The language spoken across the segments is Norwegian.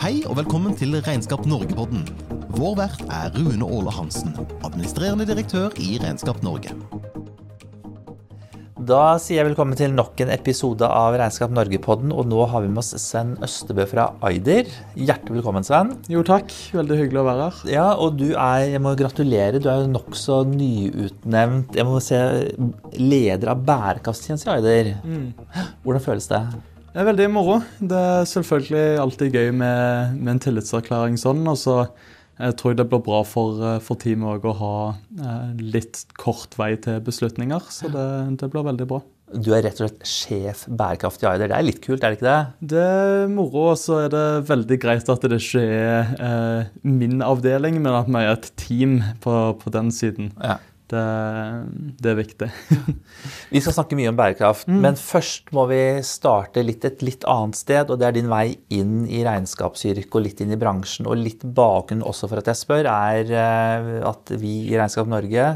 Hei og velkommen til Regnskap Norge-podden. Vår vert er Rune Åle Hansen, administrerende direktør i Regnskap Norge. Da sier jeg velkommen til nok en episode av Regnskap Norge-podden. Og nå har vi med oss Sven Østebø fra Aider. Hjertelig velkommen, Sven. Jo, takk. Veldig hyggelig å være her. Ja, og du er, jeg må gratulere, du er jo nokså nyutnevnt jeg må se, leder av bærekraftstjenesten i Aider. Hvordan føles det? Det er veldig moro. Det er selvfølgelig alltid gøy med, med en tillitserklæring sånn. Og så jeg tror jeg det blir bra for, eh, for teamet òg å ha eh, litt kort vei til beslutninger. Så det, det blir veldig bra. Du er rett og slett sjef bærekraftig eider. Det er litt kult, er det ikke det? Det er moro, og så er det veldig greit at det ikke er eh, min avdeling, men at vi er et team på, på den siden. Ja. Det, det er viktig. Vi skal snakke mye om bærekraft, men først må vi starte litt et litt annet sted. Og det er din vei inn i regnskapsyrket og litt inn i bransjen. Og litt bakgrunn også for at jeg spør, er eh, at vi i Regnskap Norge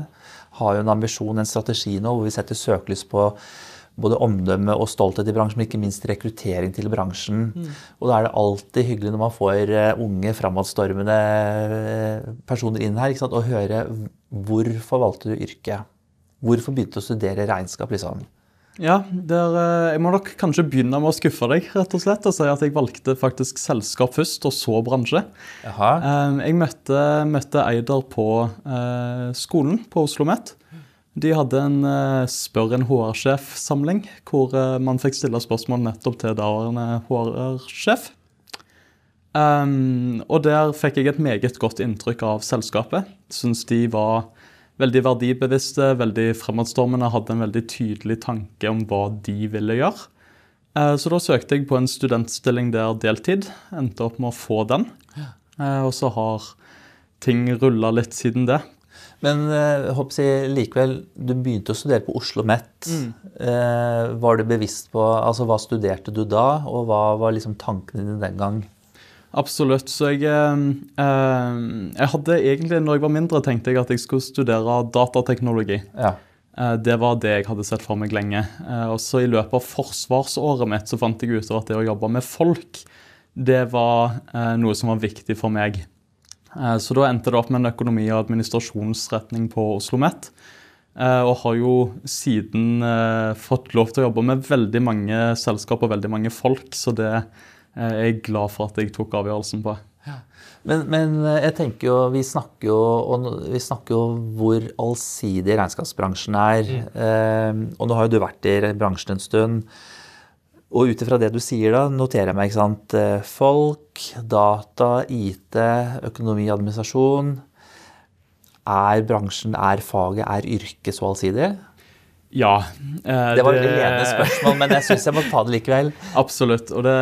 har jo en ambisjon, en strategi nå, hvor vi setter søkelys på både omdømme og stolthet i bransjen, men ikke minst rekruttering til bransjen. Og da er det alltid hyggelig når man får eh, unge, framadstormende eh, personer inn her, og høre hvorfor valgte du yrket? Hvorfor begynte du å studere regnskap? liksom? Ja, der, eh, jeg må nok kanskje begynne med å skuffe deg rett og slett, og si at jeg valgte faktisk selskap først, og så bransje. Jaha. Eh, Jeg møtte, møtte Eider på skolen på Oslo OsloMet. De hadde en uh, Spør en HR-sjef-samling, hvor uh, man fikk stille spørsmål nettopp til daværende HR-sjef. Um, og der fikk jeg et meget godt inntrykk av selskapet. Syns de var veldig verdibevisste, veldig fremadstormende, hadde en veldig tydelig tanke om hva de ville gjøre. Eh, Så da søkte jeg på en studentstilling der deltid. Endte opp med å få den. Eh, Og så har ting rulla litt siden det. Men eh, jeg, likevel, du begynte å studere på Oslo OsloMet. Eh, var du bevisst på altså Hva studerte du da, og hva var liksom tankene dine den gang? Absolutt. Så jeg, eh, jeg hadde egentlig, når jeg var mindre, tenkte jeg at jeg skulle studere datateknologi. Ja. Det var det jeg hadde sett for meg lenge. Og så I løpet av forsvarsåret mitt så fant jeg ut at det å jobbe med folk, det var noe som var viktig for meg. Eh, Så da endte det opp med en økonomi- og administrasjonsretning på Oslo OsloMet. Og har jo siden eh, fått lov til å jobbe med veldig mange selskap og veldig mange folk, så det eh, er jeg glad for at jeg tok avgjørelsen på. Men, men eh, jeg tenker jo, vi snakker jo, vi snakker jo hvor allsidig regnskapsbransjen er. Mm. og nå har jo du vært i bransjen en stund. Og ut ifra det du sier da, noterer jeg meg, ikke sant. eh, Folk, data, IT, økonomi, administrasjon. Er bransjen, er faget, er yrket så allsidig? Ja. eh, Det var et ledende spørsmål, men jeg syns jeg må ta det likevel. Absolutt. Og det,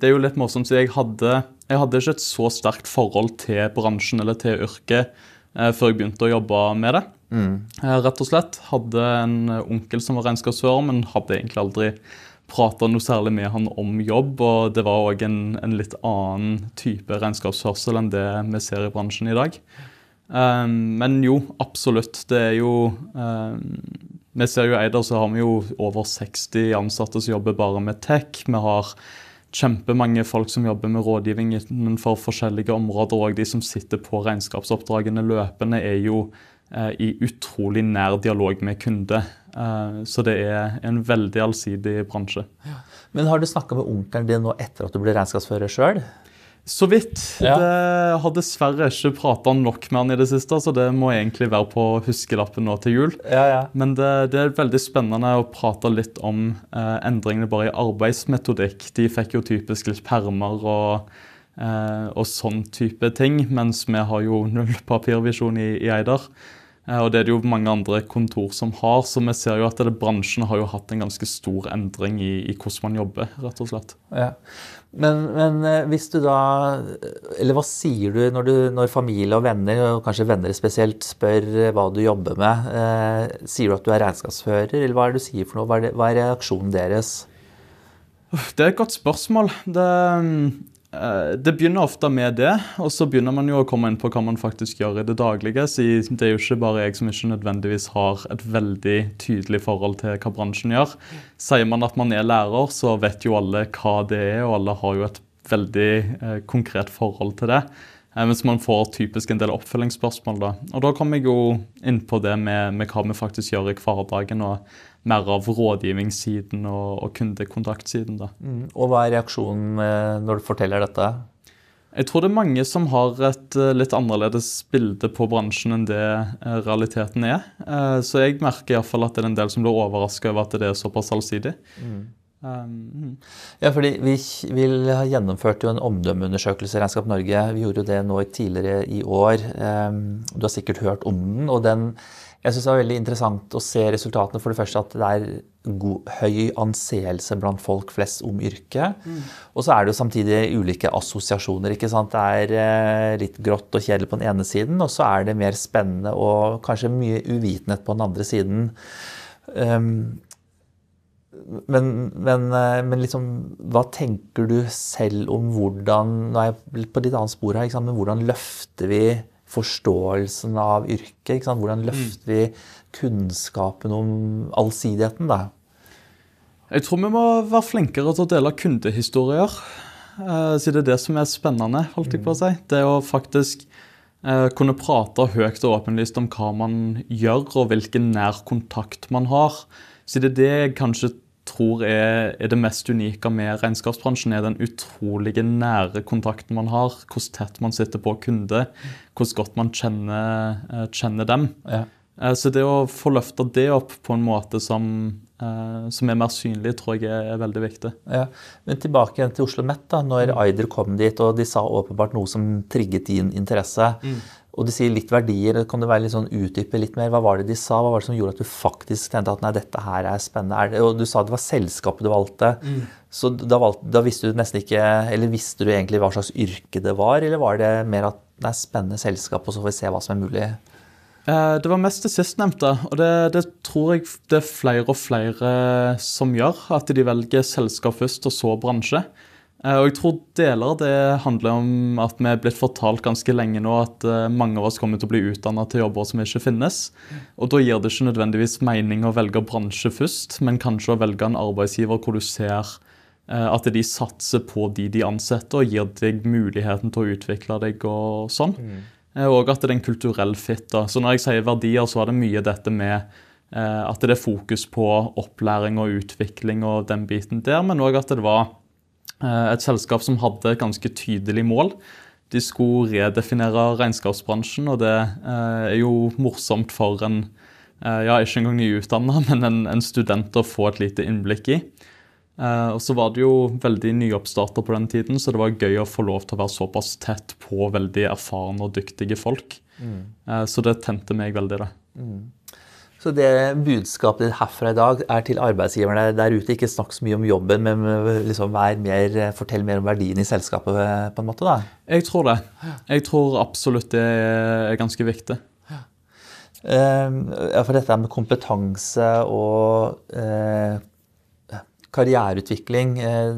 det er jo litt morsomt, så jeg hadde, jeg hadde ikke et så sterkt forhold til bransjen eller til yrket eh, før jeg begynte å jobbe med det. Eh, rett og slett. Hadde en onkel som var regnskapsfører, men hadde egentlig aldri prata noe særlig med han om jobb. Og det var òg en, en litt annen type regnskapsførsel enn det vi ser i bransjen i dag. Um, men jo, absolutt. Det er jo um, Vi ser jo i Eider så har vi jo over 60 ansatte som jobber bare med tech. Vi har kjempemange folk som jobber med rådgivning innenfor forskjellige områder. Og de som sitter på regnskapsoppdragene løpende, er jo eh, i utrolig nær dialog med kunde. Eh, så det er en veldig allsidig bransje. Men har du snakka med onkelen din nå etter at du ble regnskapsfører sjøl? Så vidt. Ja. Det har dessverre ikke prata nok med han i det siste, så det må egentlig være på huskelappen nå til jul. Ja, ja. Men det, det er veldig spennende å prate litt om eh, endringene bare i arbeidsmetodikk. De fikk jo typisk litt permer og, eh, og sånn type ting, mens vi har jo null papirvisjon i, i Eider. Eh, og det er det jo mange andre kontor som har, så vi ser jo at det, bransjen har jo hatt en ganske stor endring i, i hvordan man jobber, rett og slett. Ja. Men, men eh, hvis du da Eller hva sier du når, du når familie og venner, og kanskje venner spesielt, spør eh, hva du jobber med? Eh, sier du at du er regnskapsfører, eller hva er det du sier for noe? Hva er, det, hva er reaksjonen deres? Det er et godt spørsmål. Det, det begynner ofte med det, og så begynner man jo å komme inn på hva man faktisk gjør i det daglige. Så det er jo ikke bare jeg som ikke nødvendigvis har et veldig tydelig forhold til hva bransjen gjør. Sier man at man er lærer, så vet jo alle hva det er, og alle har jo et veldig eh, konkret forhold til det. Eh, mens man får typisk en del oppfølgingsspørsmål. da. Og da kommer jeg jo inn på det med, med hva vi faktisk gjør i hverdagen, og mer av rådgivningssiden og, og kundekontaktsiden. da. Mm. Og hva er reaksjonen eh, når du forteller dette? Jeg tror det er mange som har et eh, litt annerledes bilde på bransjen enn det eh, realiteten er. Så jeg merker i hvert fall at det er en del som blir overraska over at det er såpass allsidig. Mm. Um, ja, fordi vi, vi gjennomførte jo en omdømmeundersøkelse i Regnskap Norge. Vi gjorde jo det nå tidligere i år. Um, du har sikkert hørt om den. og den jeg synes Det er veldig interessant å se resultatene. For det første at det er god, høy anseelse blant folk flest om yrket. Mm. Og så er det jo samtidig ulike assosiasjoner. ikke sant? Det er eh, litt grått og kjedelig på den ene siden, og så er det mer spennende og kanskje mye uvitenhet på den andre siden. Um, men, men, eh, men liksom, hva tenker du selv om hvordan Nå er jeg på litt annet spor her, men hvordan løfter vi forståelsen av yrket? Hvordan løfter vi kunnskapen om allsidigheten? da? Jeg tror vi må være flinkere til å dele kundehistorier. Siden så det er det som er spennende. holdt jeg på å si. Det å faktisk eh, kunne prate høyt og åpenlyst om hva man gjør, og hvilken nær kontakt man har. Så det er kanskje tror er, er, det mest unike med regnskapsbransjen, er den utrolige nære kontakten man har. Hvor tett man sitter på kunde, hvor godt man kjenner, eh, kjenner dem. Ja. Eh, så det å få løfta det opp på en måte som, eh, som er mer synlig, tror jeg er, er veldig viktig. Ja. Men tilbake igjen til Oslo Met. da, Når Aider kom dit, og de sa åpenbart noe som trigget din interesse. Mm. Og de sier litt verdier. Kan du være litt sånn utdype litt mer? Hva var det de sa? Hva var det som gjorde at du faktisk tenkte at nei, dette her er spennende? Og du sa det var selskapet du valgte. Mm. Så da, valgte, da, visste du nesten ikke Eller visste du egentlig hva slags yrke det var? Eller var det mer at det er spennende selskap, og så får vi se hva som er mulig? Eh, det var mest det sistnevnte. Og det, det, tror jeg det er flere og flere som gjør. At de velger selskap først, og så bransje. Eh, og jeg tror deler av det handler om at vi er blitt fortalt ganske lenge nå at eh, mange av oss kommer til å bli utdanna til jobber som ikke finnes. Og da gir det ikke nødvendigvis mening å velge bransje først, men kanskje å velge en arbeidsgiver hvor du ser eh, at de satser på de de ansetter, og gir deg muligheten til å utvikle deg og sånn. Mm. Og at det er en kulturell fit. Da. Så når jeg sier verdier, så er det mye dette med at det er fokus på opplæring og utvikling og den biten der, men òg at det var et selskap som hadde et ganske tydelig mål. De skulle redefinere regnskapsbransjen, og det eh, er jo morsomt for en eh, ja, ikke engang nyutdanna, men en, en, student å få et lite innblikk i. Og så var det jo veldig nyoppstarter på den tiden, så det var gøy å få lov til å være såpass tett på veldig erfarne og dyktige folk. Mm. Så det tente meg veldig, det. Mm. Så det budskapet ditt herfra i dag er til arbeidsgiverne der ute. Ikke snakk så mye om jobben, men liksom mer, fortell mer om verdien i selskapet. på en måte da. Jeg tror det. Jeg tror absolutt det er ganske viktig. Ehm, ja, for dette med kompetanse og eh, karriereutvikling, eh,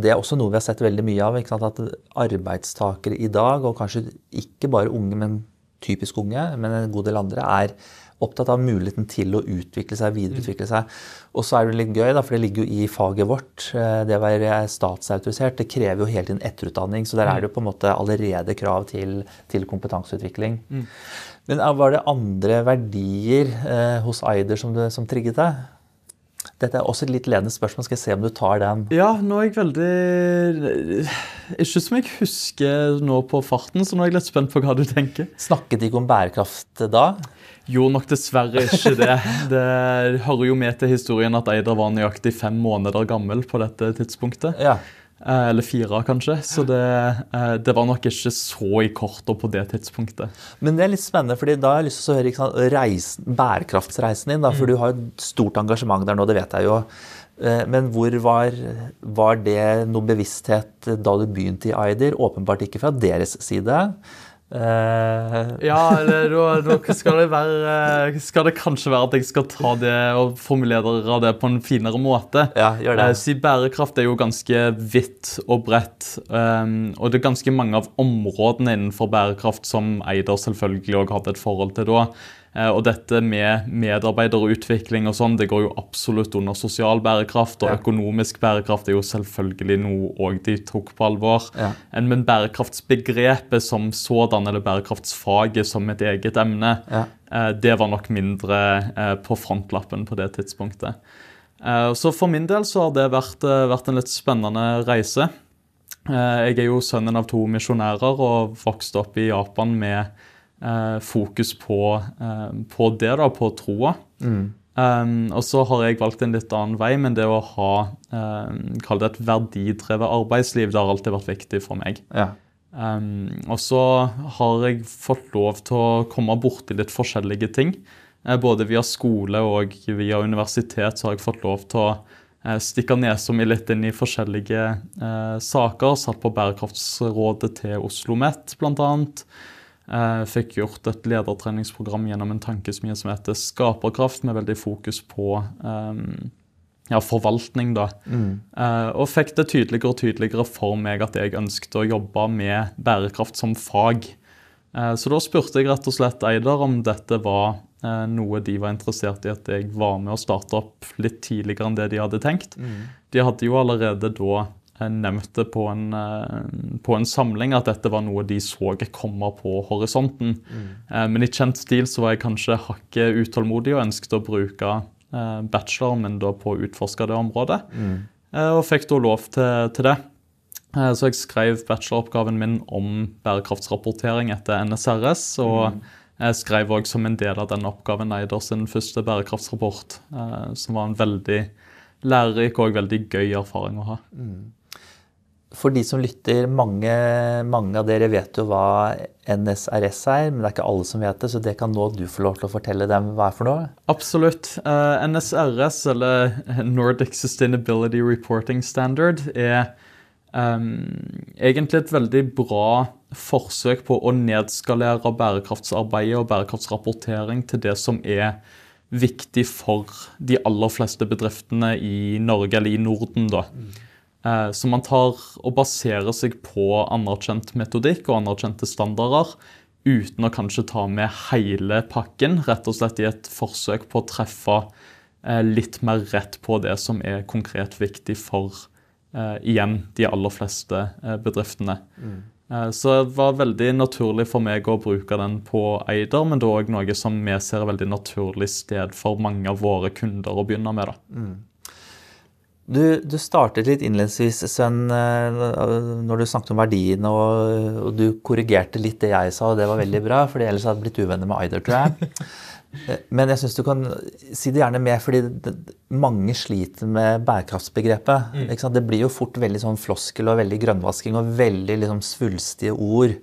det er også noe vi har sett veldig mye av. At arbeidstakere i dag, og kanskje ikke bare unge, men typisk unge, men en god del andre, er opptatt av muligheten til å utvikle seg, videreutvikle seg. Og så er det litt gøy, da, for det ligger jo i faget vårt. Eh, det å være statsautorisert det krever jo hele tiden etterutdanning. Så der er det jo på en måte allerede krav til, til kompetanseutvikling. Mm. Men eh, var det andre verdier eh, hos Aider som, som trigget deg? Dette er også et litt ledende spørsmål. Skal jeg se om du tar den? Ja, nå er jeg veldig Ikke som jeg husker nå på farten, så nå er jeg litt spent på hva du tenker. Snakket de ikke om bærekraft da? Gjorde nok dessverre ikke det. Det hører jo med til historien at Eider var nøyaktig fem måneder gammel på dette tidspunktet. Ja. Eh, eller fire, kanskje. Så det, eh, det, var nok ikke så i korta på det tidspunktet. Men det er litt spennende, fordi da har jeg lyst til å høre sant, reisen, bærekraftsreisen din. Da, for mm. du har et stort engasjement der nå, det vet jeg jo. Eh, men hvor var, var det noe bevissthet da du begynte i Aider? Åpenbart ikke fra deres side. Uh, ja, da skal det være Skal det kanskje være at jeg skal ta det og formulere det på en finere måte. Ja, gjør det. Uh, si bærekraft er jo ganske vidt og bredt. Um, og det er ganske mange av områdene innenfor bærekraft som Eider selvfølgelig også hadde et forhold til da. Eh, og dette med medarbeiderutvikling og sånn, det går jo absolutt under sosial bærekraft. Og Ja. økonomisk bærekraft er jo selvfølgelig noe òg de tok på alvor. Ja. Men bærekraftsbegrepet som sådan, eller bærekraftsfaget som et eget emne, Ja. eh, det var nok mindre eh, på frontlappen på det tidspunktet. Så for min del så har det vært, vært en litt spennende reise. Jeg er jo sønnen av to misjonærer og vokste opp i Japan med fokus på, eh, på det, da, på troa. Um, og så har jeg valgt en litt annen vei, men det å ha um, kall det et verdidrevet arbeidsliv, det har alltid vært viktig for meg. Ja. Um, og så har jeg fått lov til å komme borti litt forskjellige ting. Eh, både via skole og via universitet så har jeg fått lov til å eh, stikke nesa mi litt inn i forskjellige uh, saker. Satt på bærekraftsrådet til Oslo OsloMet bl.a. Eh, fikk gjort et ledertreningsprogram gjennom en tankesmie som heter Skaperkraft, med veldig fokus på um, ja, forvaltning, da. Eh, og fikk det tydeligere og tydeligere for meg at jeg ønsket å jobbe med bærekraft som fag. Eh, så da spurte jeg rett og slett Eider om dette var eh, noe de var interessert i at jeg var med å starte opp litt tidligere enn det de hadde tenkt. De hadde jo allerede da eh, nevnt på en, eh, på en samling at dette var noe de så komme på horisonten. Mm. Men i kjent stil så var jeg kanskje hakket utålmodig og ønsket å bruke eh, bacheloren min da på å utforske det området. mm. Og fikk da lov til, til det. Eh, Så jeg skrev bacheloroppgaven min om bærekraftsrapportering etter NSRS. Og jeg skrev òg som en del av den oppgaven Eider sin første bærekraftsrapport. eh, Som var en veldig lærerik og veldig gøy erfaring å ha. For de som lytter, mange, mange av dere vet jo hva NSRS er, men det er ikke alle som vet det, så det kan nå du få lov til å fortelle dem hva er for noe. Absolutt. Uh, NSRS, eller Nordic Sustainability Reporting Standard, er um, egentlig et veldig bra forsøk på å nedskalere bærekraftsarbeidet og bærekraftsrapportering til det som er viktig for de aller fleste bedriftene i Norge, eller i Norden. da. Eh, Så man tar og baserer seg på anerkjent metodikk og anerkjente standarder, uten å kanskje ta med hele pakken, rett og slett i et forsøk på å treffe eh, litt mer rett på det som er konkret viktig for eh, igjen de aller fleste eh, bedriftene. Mm. Så det var veldig naturlig for meg å bruke den på Eider, men det er òg noe som vi ser er veldig naturlig sted for mange av våre kunder å begynne med. da. Du, du startet litt innledningsvis, Sven, eh, når du snakket om verdiene, og, og du korrigerte litt det jeg sa, og det var veldig bra, for ellers hadde jeg blitt uvenner med Eider, tror jeg. Eh, Men jeg syns du kan si det gjerne mer, fordi det, mange sliter med bærekraftsbegrepet. Sant? Det blir jo fort veldig sånn floskel og veldig grønnvasking og veldig liksom svulstige ord.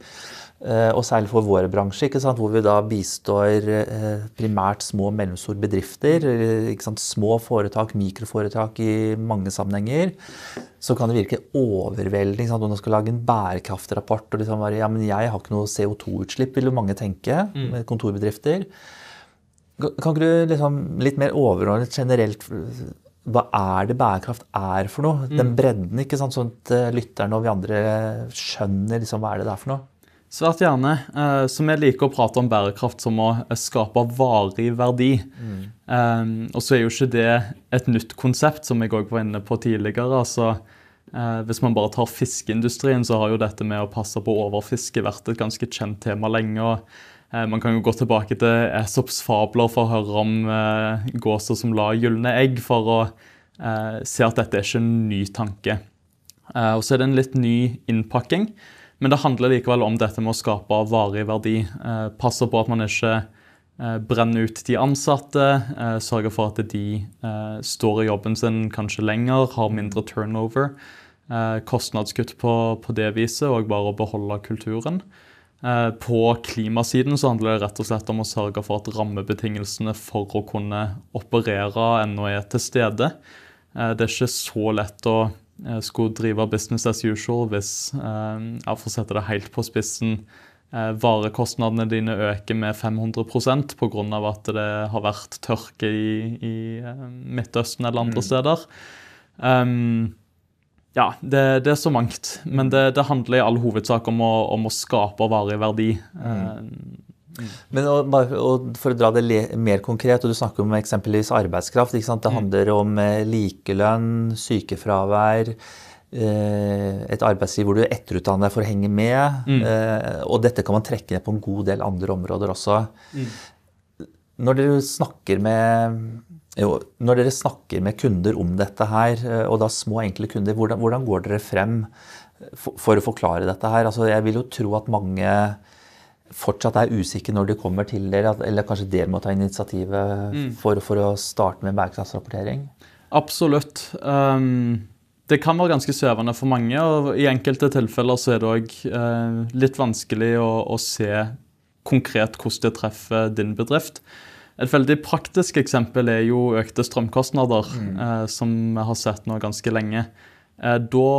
Eh, Og særlig for vår bransje, hvor vi da bistår eh, primært små og mellomstore bedrifter. Små foretak, mikroforetak i mange sammenhenger. Så kan det virke overveldende om man skal lage en bærekraftrapport. og liksom bare, ja, men Jeg har ikke noe CO2-utslipp, vil jo mange tenke. med kontorbedrifter. Kan ikke du liksom litt mer overordnet generelt hva er det bærekraft er for noe? Den bredden, ikke sant? sånn at eh, lytterne og vi andre skjønner liksom hva er det det er for noe? Svært gjerne. Eh, Så vi liker å prate om bærekraft som å eh, skape varig verdi. Eh, og så er jo ikke det et nytt konsept, som jeg òg var inne på tidligere. altså eh, Hvis man bare tar fiskeindustrien, så har jo dette med å passe på overfiske vært et ganske kjent tema lenge. og Man kan jo gå tilbake til Esops fabler for å høre om eh, gåser som la gylne egg, for å se at dette er ikke en ny tanke. Eh, og så er det en litt ny innpakking. Men det handler likevel om dette med å skape varig verdi. Eh, passe på at man ikke eh, brenner ut de ansatte. Eh, sørge for at de eh, står i jobben sin kanskje lenger, har mindre turnover. Kostnadskutt på, på det viset, og bare å beholde kulturen. På klimasiden så handler det rett og slett om å sørge for at rammebetingelsene for å kunne operere ennå er til stede. Det er ikke så lett å skulle drive business as usual hvis, jeg ja, for å sette det helt på spissen, eh, varekostnadene dine øker med 500% pga. at det har vært tørke i, i eh, Midtøsten eller andre steder. Um, ja, det, det er så mangt. Men det, det handler i all hovedsak om å, om å skape varig verdi. Eh, Men og, og For å dra det mer konkret, og du snakker om eksempelvis arbeidskraft. Det handler om eh, likelønn, sykefravær, eh, et arbeidsliv hvor du etterutdanner deg for å henge med. Mm. Eh, og dette kan man trekke ned på en god del andre områder også. Når dere snakker med jo, når dere snakker med kunder om dette her, og da små, enkle kunder, hvordan, hvordan går dere frem for, for, å forklare dette her? Altså, jeg vil jo tro at mange fortsatt er usikre når de kommer til dere, eller kanskje dere må ta initiativet mm. for, for, å starte med bærekraftsrapportering? Absolutt. Um, det kan være ganske svevende for mange, og i enkelte tilfeller så er det òg uh, litt vanskelig å, å se konkret hvordan det treffer din bedrift. Et veldig praktisk eksempel er jo økte strømkostnader, mm. uh, som vi har sett nå ganske lenge. Eh, da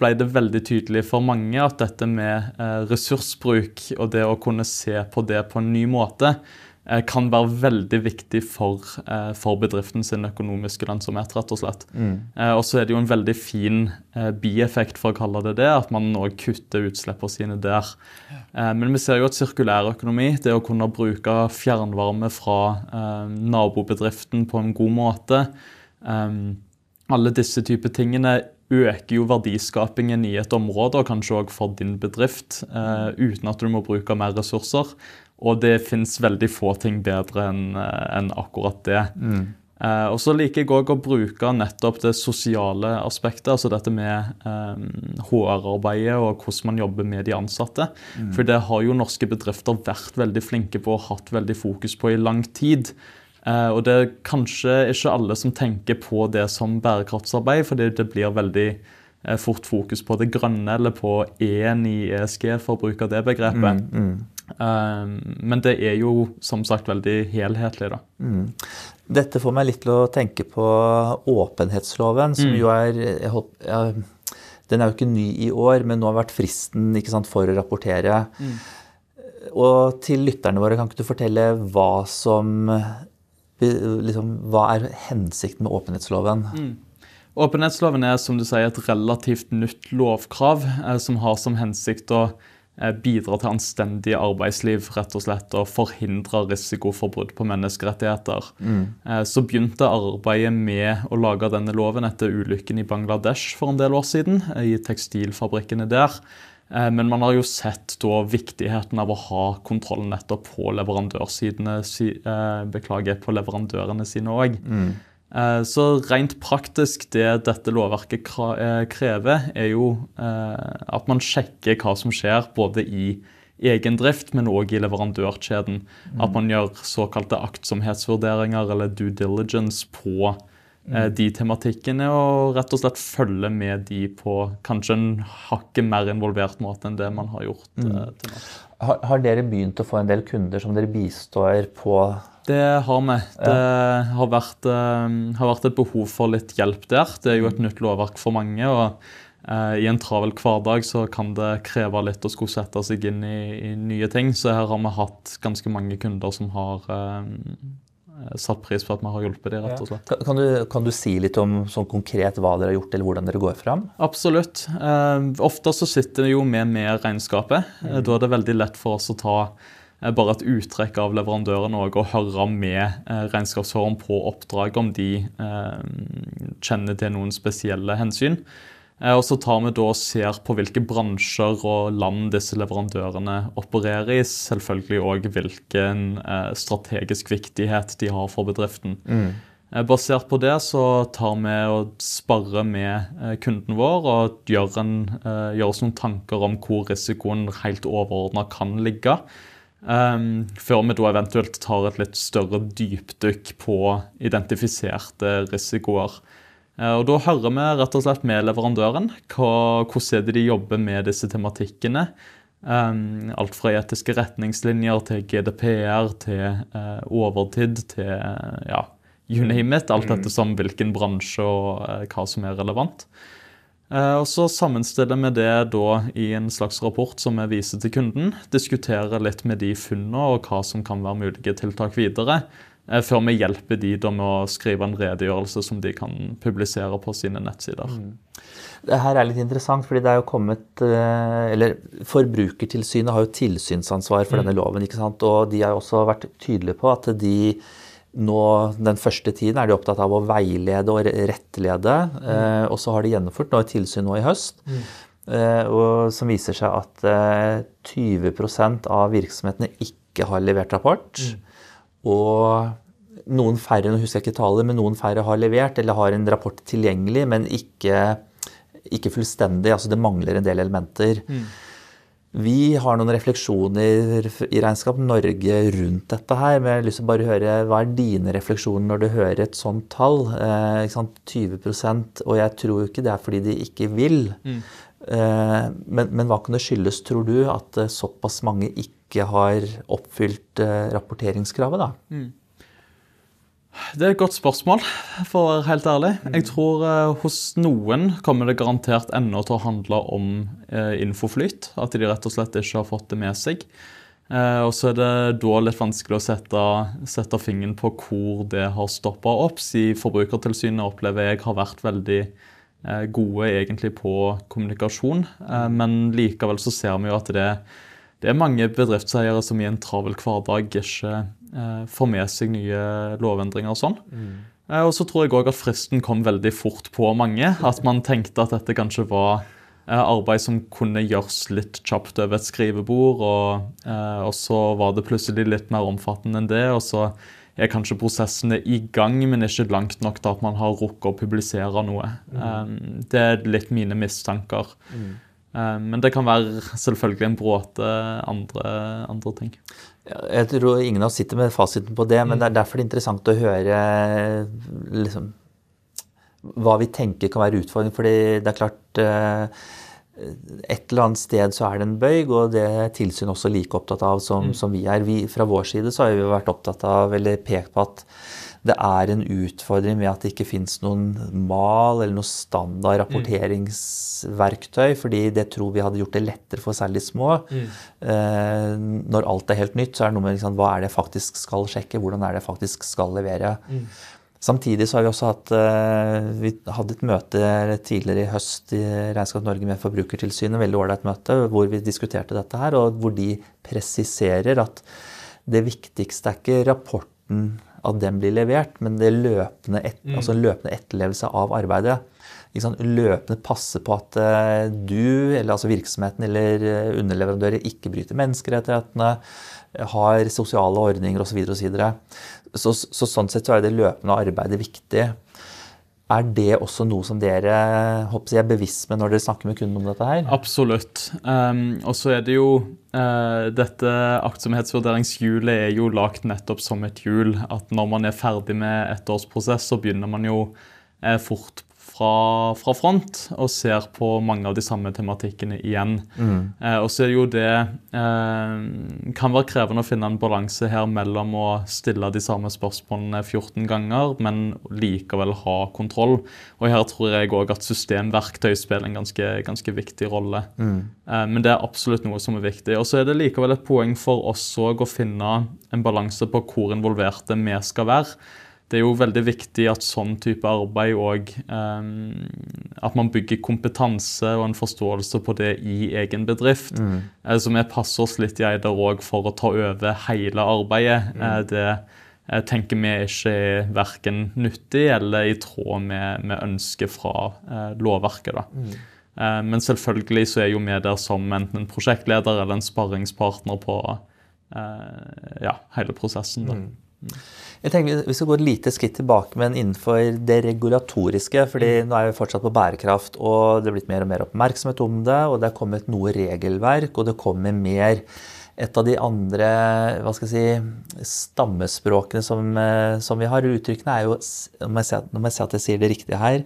ble det veldig tydelig for mange at dette med eh, ressursbruk og det å kunne se på det på en ny måte Eh, kan være veldig viktig for, for bedriften sin økonomiske lønnsomhet. rett Og slett. Mm. Og så er det jo en veldig fin bieffekt, for å kalle det det, at man òg kutter utslippene sine der. Men vi ser jo at sirkulærøkonomi, det å kunne bruke fjernvarme fra nabobedriften på en god måte Alle disse typer tingene øker jo verdiskapingen i et område, og kanskje òg for din bedrift, uten at du må bruke mer ressurser. Og det fins veldig få ting bedre enn eh, en akkurat det. Mm. Eh, og så liker jeg òg å bruke nettopp det sosiale aspektet, altså dette med eh, HR-arbeidet og hvordan man jobber med de ansatte. Mm. For det har jo norske bedrifter vært veldig flinke på og hatt veldig fokus på i lang tid. Eh, og det er kanskje ikke alle som tenker på det som bærekraftsarbeid, fordi det blir veldig eh, fort fokus på det grønne eller på E-en i ESG, for å bruke det begrepet. Mm, mm. Ehm, men det er jo som sagt veldig helhetlig, da. Mm. Dette får meg litt til å tenke på åpenhetsloven, som mm. jo er håper, Den er jo ikke ny i år, men nå har vært fristen sant, for å rapportere. Mm. Og til lytterne våre, kan ikke du fortelle hva som liksom, Hva er hensikten med åpenhetsloven? Mm. Åpenhetsloven er som du sier, et relativt nytt lovkrav eh, som har som hensikt å Eh, bidra til anstendig arbeidsliv rett og slett, og forhindre risiko for brudd på menneskerettigheter. Mm. Eh, så begynte arbeidet med å lage denne loven etter ulykken i Bangladesh for en del år siden. Eh, i tekstilfabrikkene der. Men man har jo sett da viktigheten av å ha kontroll nettopp på leverandørsidene, beklager, på leverandørene sine òg. Eh, så rent praktisk, det dette lovverket eh, krever, er jo eh, at man sjekker hva som skjer både i egen drift, men òg i leverandørkjeden. Mm. At man gjør såkalte aktsomhetsvurderinger eller due diligence på mm. De tematikkene, og rett og slett følge med de på kanskje en hakket mer involvert måte enn det man har gjort mm. til nå. Har, har, dere begynt å få en del kunder som dere bistår på det har vi. Det har vært, uh, har vært, et behov for litt hjelp der. Det er jo et nytt lovverk for mange. og I en travel hverdag så kan det kreve litt å skulle sette seg inn i, i nye ting. Så her har vi hatt ganske mange kunder som har satt pris på at vi har hjulpet dem. rett og slett. Kan, du, kan, du, si litt om sånn konkret hva dere har gjort, eller hvordan dere går fram? Absolutt. ofte så sitter vi jo med med regnskapet. Mm. Da er det veldig lett for oss å ta bare et uttrekk av leverandøren og høre med eh, regnskapsføreren på oppdraget om de eh, kjenner til noen spesielle hensyn. Eh, og så tar vi da og ser på hvilke bransjer og land disse leverandørene opererer i. Selvfølgelig òg hvilken strategisk viktighet de har for bedriften. Mm. Basert på det så tar vi og sparrer med kunden vår og gjør, en, gjør oss noen tanker om hvor risikoen helt overordna kan ligge. Um, før vi da eventuelt tar et litt større dypdykk på identifiserte risikoer. Uh, og Da hører vi rett og slett med leverandøren hva, hvordan de jobber med disse tematikkene. Um, alt fra etiske retningslinjer til GDPR til uh, overtid til uh, ja, you name it. Alt etter dette som hvilken bransje og hva som er relevant. Eh, og Så sammenstiller vi det da i en slags rapport som vi viser til kunden. Diskuterer litt med de funnene og hva som kan være mulige tiltak videre. Eh, før vi hjelper de da med å skrive en redegjørelse som de kan publisere på sine nettsider. Mm. Det her er litt interessant, fordi det er jo kommet eh, Eller Forbrukertilsynet har jo tilsynsansvar for mm. denne loven. ikke sant? Og de har jo også vært tydelige på at de nå, den første tiden er de opptatt av å veilede og rettlede. Mm. Eh, og så har de gjennomført nå et tilsyn nå i høst mm. eh, og, som viser seg at eh, 20% av virksomhetene ikke har levert rapport. Mm. Og noen færre nå husker jeg ikke tallet, men noen færre har levert eller har en rapport tilgjengelig, men ikke, ikke fullstendig. altså Det mangler en del elementer. Mm. Vi har noen refleksjoner i Regnskap Norge rundt dette her. Men jeg har lyst til å bare høre, Hva er dine refleksjoner når du hører et sånt tall? Eh, 20% Og jeg tror jo ikke det er fordi de ikke vil. Mm. Eh, men, men, hva kan det skyldes, tror du, at eh, såpass mange ikke har oppfylt eh, rapporteringskravet? da? Mm. Det er et godt spørsmål, for å være helt ærlig. Jeg tror uh, hos noen kommer det garantert ennå til å handle om uh, infoflyt. At de rett og slett ikke har fått det med seg. Og så er det da litt vanskelig å sette, sette fingeren på hvor det har stoppa opp. Si Forbrukertilsynet opplever jeg har vært veldig gode egentlig på kommunikasjon. men likevel så ser vi jo at det, det er mange bedriftseiere som i en travel hverdag ikke Eh, får med seg nye lovendringer og sånn. Mm. Eh, og så tror jeg òg at fristen kom veldig fort på mange. At man tenkte at dette kanskje var eh, arbeid som kunne gjøres litt kjapt over et skrivebord. Og, og, så var det plutselig litt mer omfattende enn det. Og så er kanskje prosessene i gang, men ikke langt nok til at man har rukket å publisere noe. Mm. Det er litt mine mistanker. Mm. Men det kan være selvfølgelig en bråte andre, andre ting. Jeg tror ingen av oss sitter med fasiten på det, men det er derfor det er interessant å høre liksom, hva vi tenker kan være utfordringen. fordi det er klart eh, Et eller annet sted så er det en bøyg, og det er tilsyn også like opptatt av som, mm. som vi er. Vi, fra vår side så har vi vært opptatt av, eller pekt på at det er en utfordring ved at det ikke fins noen mal eller noe standard rapporteringsverktøy, fordi det tror vi hadde gjort det lettere for særlig små. Mm. Eh, når alt er helt nytt, så er det noe med liksom, hva er det jeg faktisk skal sjekke, hvordan er det jeg faktisk skal levere. Mm. Samtidig så har vi også hatt eh, Vi hadde et møte tidligere i høst i Regnskap Norge med Forbrukertilsynet, veldig ålreit møte, hvor vi diskuterte dette her, og hvor de presiserer at det viktigste er ikke rapporten at den blir levert, men det løpende et, mm. altså løpende etterlevelse av arbeidet. Løpende passe på at uh, du, eller altså virksomheten eller uh, underleverandører ikke bryter menneskerettighetene, har sosiale ordninger osv. Så, videre, og så, så, så sånn sett så er det løpende arbeidet viktig. Er det også noe som dere håper er bevisst med når dere snakker med kunden om dette? her? Absolutt. Um, og så er det jo uh, Dette aktsomhetsvurderingshjulet er jo lagt nettopp som et hjul. At når man er ferdig med et års så begynner man jo uh, fort fra, fra, front og ser på mange av de samme tematikkene igjen. Mm. Eh, og så er det jo det eh, Kan være krevende å finne en balanse her mellom å stille de samme spørsmålene 14 ganger, men likevel ha kontroll. Og her tror jeg òg at systemverktøy spiller en ganske, ganske viktig rolle. Mm. Eh, men det er absolutt noe som er viktig. Og så er det likevel et poeng for oss òg å finne en balanse på hvor involverte vi skal være det er jo veldig viktig at sånn type arbeid òg um, At man bygger kompetanse og en forståelse på det i egen bedrift. Mm. Uh, så vi passer oss litt i eider òg for å ta over hele arbeidet. Mm. Uh, det tenker vi ikke er verken nyttig eller i tråd med, med ønsket fra lovverket. da. Mm. Men selvfølgelig så er jo vi der som enten en prosjektleder eller en sparringspartner på ja, hele prosessen. da. Jeg tenker Vi skal gå et lite skritt tilbake, men innenfor det regulatoriske. fordi mm. nå er vi fortsatt på bærekraft, og det er blitt mer og mer oppmerksomhet om det. Og det er kommet noe regelverk, og det kommer mer. Et av de andre hva skal jeg si, stammespråkene som, eh, som vi har, uttrykkene, er jo Nå må jeg si at jeg sier det riktig her.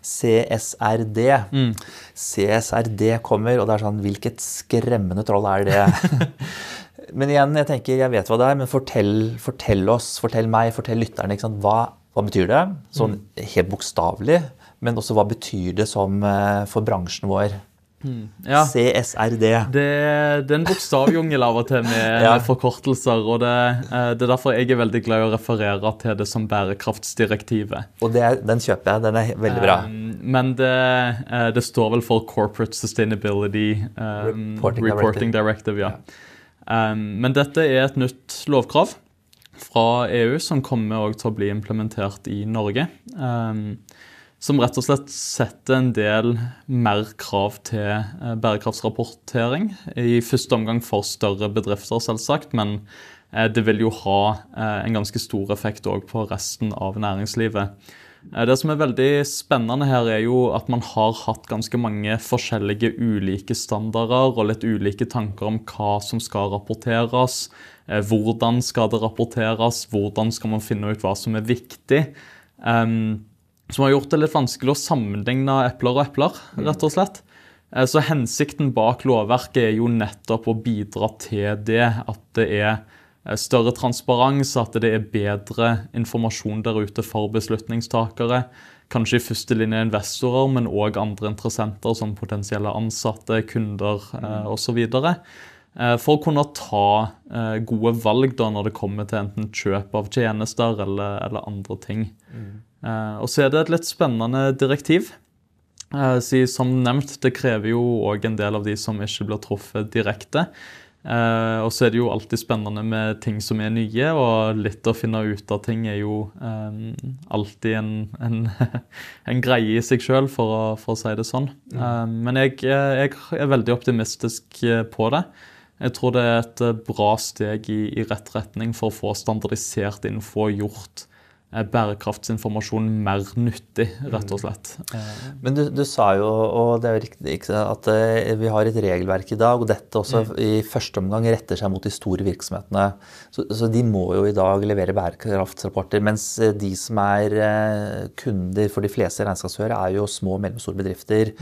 CSRD. Mm. CSRD kommer, og det er sånn Hvilket skremmende troll er det? Men igjen, jeg tenker, jeg vet hva det er, men fortell, fortell oss, fortell meg, fortell lytterne. Hva, hva, betyr det? Sånn mm. helt bokstavelig. Men også hva betyr det som, eh, for bransjen vår? Ja. CSRD. Det, det er en bokstavjungel av og til med Ja. forkortelser. og det, eh, det er derfor jeg er veldig glad i å referere til det som bærekraftsdirektivet. Og det, den kjøper jeg. Den er veldig bra. Um, men det, det står vel for Corporate Sustainability um, Reporting Reporting, Directive. ja. Um, men dette er et nytt lovkrav fra EU som kommer til å bli implementert i Norge. Um, som rett og slett setter en del mer krav til eh, bærekraftsrapportering. I første omgang for større bedrifter, selvsagt, men eh, det vil jo ha eh, en ganske stor effekt òg på resten av næringslivet. Eh, Det som er veldig spennende her, er jo at man har hatt ganske mange forskjellige ulike standarder og litt ulike tanker om hva som skal rapporteres, eh, hvordan skal det rapporteres, hvordan skal man finne ut hva som er viktig. Som har gjort det litt vanskelig å sammenligne epler og epler, rett og slett. Eh, Så hensikten bak lovverket er jo nettopp å bidra til det. At det er større transparens, at det er bedre informasjon der ute for beslutningstakere. Kanskje i første linje investorer, men òg andre interessenter som potensielle ansatte, kunder eh, osv. Eh, For å kunne ta eh, gode valg da når det kommer til enten kjøp av tjenester eller, eller andre ting. Mm. Og så er det et litt spennende direktiv. Eh, som nevnt, det krever jo òg en del av de som ikke blir truffet direkte. Eh, og så er det jo alltid spennende med ting som er nye, og litt å finne ut av ting er jo eh, alltid en, en, en greie i seg sjøl, for, for å si det sånn. Eh, men jeg, jeg er veldig optimistisk på det. Jeg tror det er et bra steg i, i rett retning for å få standardisert info gjort bærekraftsinformasjon mer nyttig, rett og slett. Eh, Men du, du sa jo, og det er jo riktig, at eh, vi har et regelverk i dag, og dette også i første omgang retter seg mot de store virksomhetene. Så, så de må jo i dag levere bærekraftsrapporter, mens eh, de som er kunder for de fleste regnskapsførere, er jo små og mellomstore bedrifter.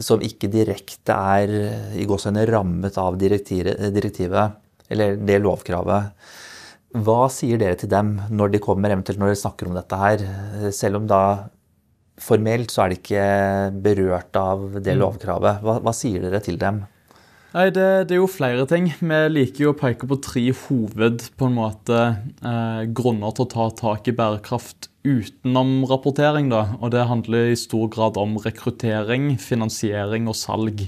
Som ikke direkte er i gåseøyne rammet av direktivet, eller det lovkravet. Hva sier dere til dem når de kommer, eventuelt når dere snakker om dette her? Selv om da formelt så er de ikke berørt av det lovkravet. Hva, hva sier dere til dem? Nei, det, det er jo flere ting. Vi liker jo å peke på tre hoved på en måte, eh, grunner til å ta tak i bærekraft utenom rapportering. Da. Og det handler i stor grad om rekruttering, finansiering og salg.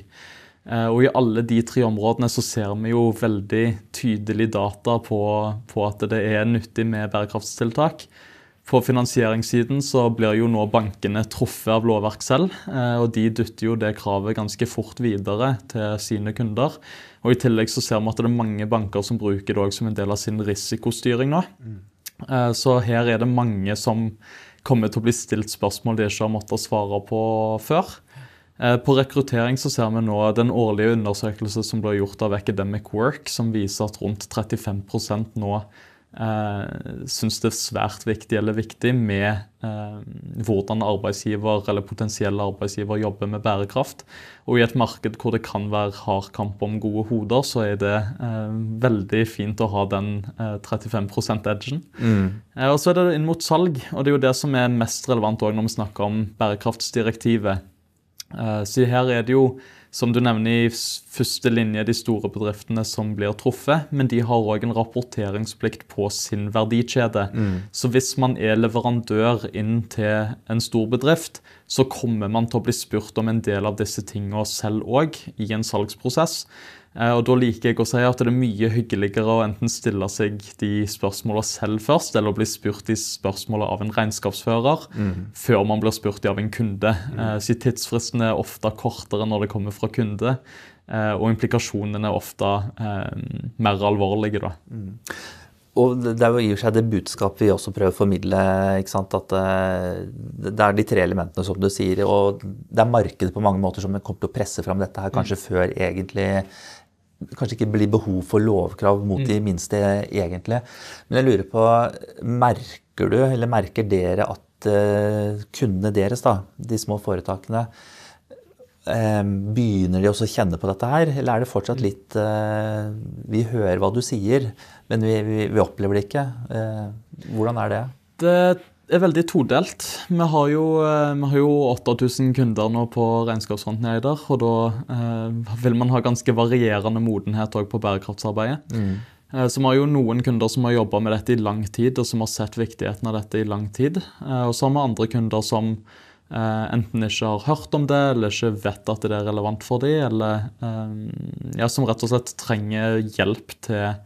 Eh, og i alle de tre områdene så ser vi jo veldig tydelig data på, på at det er nyttig med bærekraftstiltak. På finansieringssiden så blir jo nå bankene truffet av lovverk selv, eh, og de dytter jo det kravet ganske fort videre til sine kunder. Og I tillegg så ser vi at det er mange banker som bruker det som en del av sin risikostyring nå. Eh, Så her er det mange som kommer til å bli stilt spørsmål de ikke har måttet svare på før. Eh, På rekruttering så ser vi nå den årlige undersøkelse som ble gjort av Academic Work, som viser at rundt 35 nå eh, syns det er svært viktig eller viktig med eh, hvordan arbeidsgiver eller potensielle arbeidsgiver jobber med bærekraft. Og i et marked hvor det kan være hard kamp om gode hoder, så er det eh, veldig fint å ha den eh, 35 %-edgen. Eh, og så er det inn mot salg, og det er jo det som er mest relevant når vi snakker om bærekraftsdirektivet. Eh, Så her er det jo, som du nevner, i første linje de store bedriftene som blir truffet, men de har òg en rapporteringsplikt på sin verdikjede. Så hvis man er leverandør inn til en stor bedrift, så kommer man til å bli spurt om en del av disse tingene selv òg i en salgsprosess. Eh, Og Da liker jeg å si at det er mye hyggeligere å enten stille seg de spørsmålene selv først, eller bli spurt de spørsmålene av en regnskapsfører før man blir spurt av en kunde. Mm. Så tidsfristen er ofte kortere når det kommer fra kunde, eh, og implikasjonene er ofte eh, mer alvorlige. da. Og det er jo i og for seg det budskapet vi også prøver å formidle. At eh, det er de tre elementene, som du sier. Og det er markedet på mange måter som kommer til å presse fram dette her, kanskje før egentlig Kanskje ikke blir behov for lovkrav mot de minste egentlig. Men jeg lurer på, merker du, eller merker dere at eh, kundene deres, da, de små foretakene, eh, begynner de også å kjenne på dette her, eller er det fortsatt litt eh, Vi hører hva du sier, men vi, vi, vi opplever det ikke. Hvordan er det? Det, er veldig todelt. Vi har jo, eh, vi har jo 8000 kunder nå på regnskapsfronten i Eider. Og da eh, vil man ha ganske varierende modenhet på bærekraftsarbeidet. Mm. Eh, så vi har jo noen kunder som har jobba med dette i lang tid, og som har sett viktigheten av dette i lang tid. Eh, og så har vi andre kunder som enten ikke har hørt om det, eller ikke vet at det er relevant for dem, eller ja, som rett og slett trenger hjelp til,